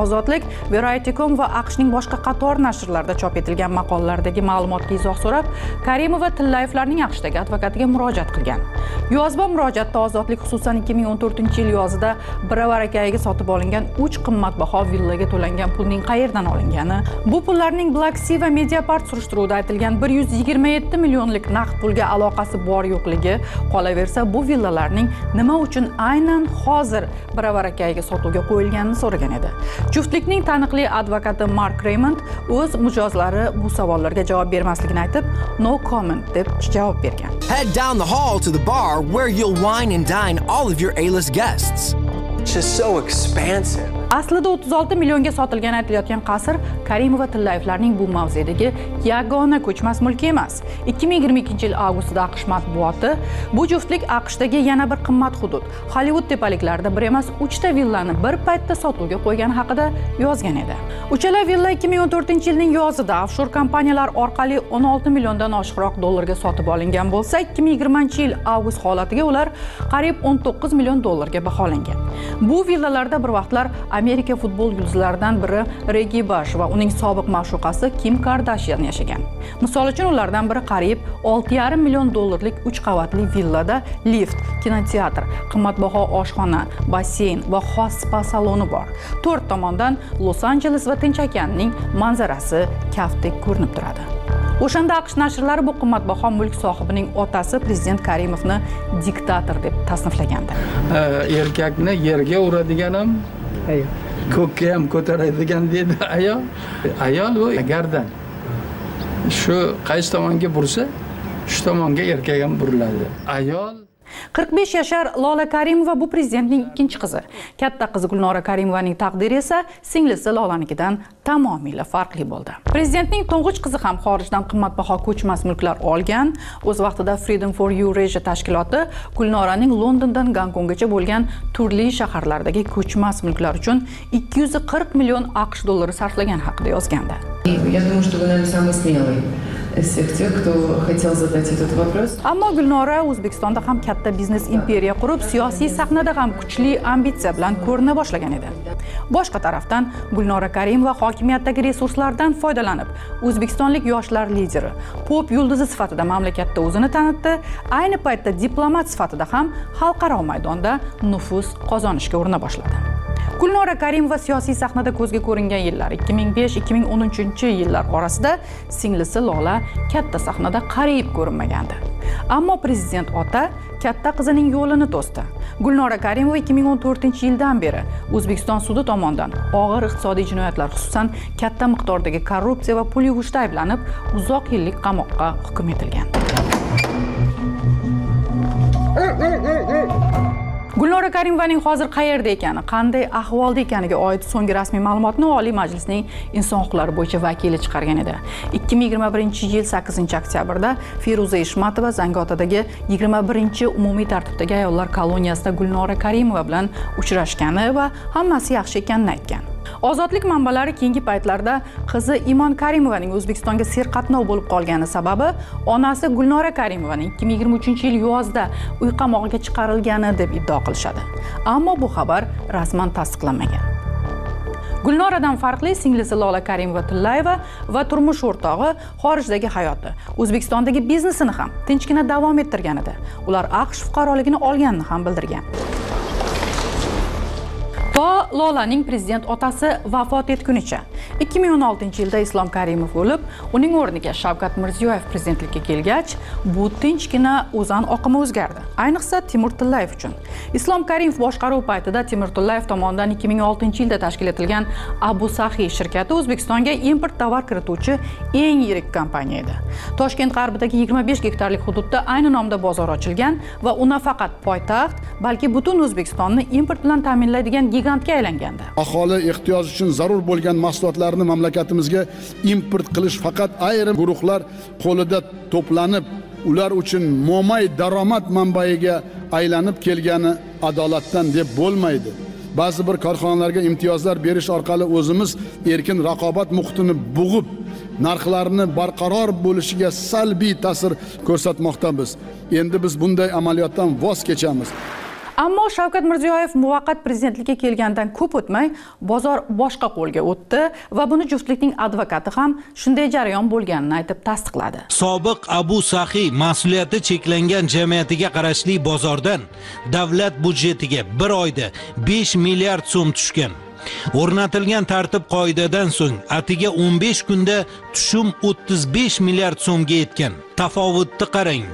Ozodlik variety.com va aqshning boshqa qator nashrlarida chop etilgan maqolalardagi ma'lumotga izoh so'rab karimova tillayevlarning aqshdagi advokatiga murojaat qilgan. Yozma murojaatda ozodlik xususan 2014 yil yozida biravarakayiga sotib olingan uch qimmatbaho villaga to'langan pulning qayerdan olingani bu pullarning black sea va mediapart surishtiruvida aytilgan 127 millionlik naqd pulga aloqasi bor yo'qligi qolaversa bu villalarning nima uchun aynan hozir biravarakayiga sotuvga qo'yilganini so'ragan edi. Juftlikning taniqli advokati mark reymond o'z mijozlari bu savollarga javob bermasligini aytib no comment deb javob bergan Head down the hall to the bar where you'll wine and dine all of your A-list guests. It's just so expansive. Aslida 36 millionga sotilgani aytilayotgan qasr karimova tillayevlarning bu mavzedagi yagona ko'chmas mulki emas. 2022 yil avgustida aqsh matbuoti bu juftlik aqshdagi yana bir qimmat hudud. Hollivud tepaliklarida bir emas uchta villani bir paytda sotuvga qo'ygani haqida yozgan edi. Uchala villa 2014 yilning yozida offshor kompaniyalar orqali 16 milliondan oshiqroq dollarga sotib olingan bo'lsa 2020 yil avgust holatiga ular qariyb 19 million dollarga baholangan. Bu villalarda bir vaqtlar amerika futbol yulduzlaridan biri regi bash va uning sobiq ma'shuqasi kim kardashyan yashagan. Misol uchun ulardan biri qariyb 6,5 million dollarlik uch qavatli villada lift kinoteatr qimmatbaho oshxona basseyn va xos spa saloni bor. To'rt tomondan los anjeles va tinch okeanining manzarasi kaftdek ko'rinib turadi. O'shanda aqsh nashrlari bu qimmatbaho mulk sohibining otasi prezident karimovni diktator deb tasniflagandi. Erkakni yerga uradigan ham ko'kka ham ko'taradigan deydi ayol ayol bu gardan shu qaysi tomonga bursa shu tomonga erkak ham buriladi. Ayol 45 yashar lola karimova bu prezidentning ikkinchi qizi. Katta qizi gulnora karimovaning taqdiri esa singlisi lolanikidan tamomila farqli bo'ldi. Prezidentning to'ng'ich qizi ham xorijdan qimmatbaho ko'chmas mulklar olgan. O'z vaqtida freedom for eurasia tashkiloti gulnoraning londondan gonkonggacha bo'lgan turli shaharlardagi ko'chmas mulklar uchun 240 million aqsh dollari sarflagan haqida yozgandi. Я думаю, что вы, наверное, самый смелый из всех тех, кто хотел задать этот вопрос. ammo gulnora o'zbekistonda ham katta biznes imperiya qurib siyosiy sahnada ham kuchli ambitsiya bilan ko'rina boshlagan edi boshqa tarafdan gulnora karimova hokimiyatdagi resurslardan foydalanib o'zbekistonlik yoshlar lideri pop yulduzi sifatida mamlakatda o'zini tanitdi ayni paytda diplomat sifatida ham xalqaro maydonda nufuz qozonishga urina boshladi gulnora karimova siyosiy sahnada ko'zga ko'ringan yillar 2005-2013 yillar orasida singlisi lola katta sahnada qariyb ko'rinmagandi. Ammo prezident ota katta qizining yo'lini to'sdi. Gulnora karimova 2014 yildan beri o'zbekiston sudi tomonidan og'ir iqtisodiy jinoyatlar xususan katta miqdordagi korrupsiya va pul yuvishda ayblanib uzoq yillik qamoqqa hukm etilgan. Gulnora karimovaning hozir qayerda ekani qanday ahvolda ekaniga oid so'nggi rasmiy ma'lumotni oliy majlisning inson huquqlari bo'yicha vakili chiqargan edi. 2021 yil 8 oktyabrda feruza eshmatova zangiotadagi 21 umumiy tartibdagi ayollar koloniyasida gulnora karimova bilan uchrashgani va hammasi yaxshi ekanini aytgan. Ozodlik manbalari keyingi paytlarda qizi imon karimovaning o'zbekistonga serqatnov bo'lib qolgani sababi onasi gulnora karimovaning 2023 yil yozda uy qamog'iga chiqarilgani deb iddao qilishadi. Ammo bu xabar rasman tasdiqlanmagan. Gulnoradan farqli singlisi lola karimova tillayeva va turmush o'rtog'i xorijdagi hayoti o'zbekistondagi biznesini ham tinchgina davom ettirgan edi. Ular aqsh fuqaroligini olganini ham bildirgan. To lolaning prezident otasi vafot etgunicha. 2016 yilda islom karimov o'lib uning o'rniga shavkat mirziyoyev prezidentlikka kelgach bu tinchgina o'zan oqimi o'zgardi. Ayniqsa timur tillayev uchun. Islom karimov boshqaruv paytida timur tillayev tomonidan 2006 yilda tashkil etilgan abu sahiy shirkati o'zbekistonga import tovar kirituvchi eng yirik kompaniya edi. Toshkent g'arbidagi 25 gektarlik hududda ayni nomda bozor ochilgan va u nafaqat poytaxt balki butun o'zbekistonni import bilan ta'minlaydigan gigantga aylangandi. Aholi ehtiyoj uchun zarur bo'lgan mahsulotlarni mamlakatimizga import qilish faqat ayrim guruhlar qo'lida to'planib ular uchun mo'may daromad manbaiga aylanib kelgani adolatdan deb bo'lmaydi. Ba'zi bir korxonalarga imtiyozlar berish orqali o'zimiz erkin raqobat muhitini bug'ib narxlarni barqaror bo'lishiga salbiy ta'sir ko'rsatmoqdamiz. Endi biz bunday amaliyotdan voz kechamiz. Ammo shavkat mirziyoyev muvaqqat prezidentlikka kelgandan ko'p o'tmay bozor boshqa qo'lga o'tdi va buni juftlikning advokati ham shunday jarayon bo'lganini aytib tasdiqladi. Sobiq abu sahiy mas'uliyati cheklangan jamiyatiga qarashli bozordan davlat budjetiga bir oyda 5 milliard so'm tushgan. O'rnatilgan tartib qoidadan so'ng atiga 15 kunda tushum 35 milliard so'mga yetgan. Tafovutni qarang.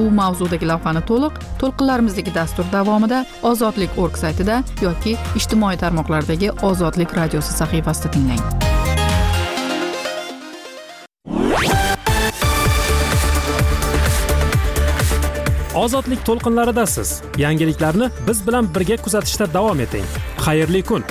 Bu mavzudagi lavhani to'liq to'lqinlarimizdagi dastur davomida ozodlik org saytida yoki ijtimoiy tarmoqlardagi ozodlik radiosi sahifasida tinglang. Ozodlik to'lqinlaridasiz. Yangiliklarni biz bilan birga kuzatishda davom eting. Xayrli kun.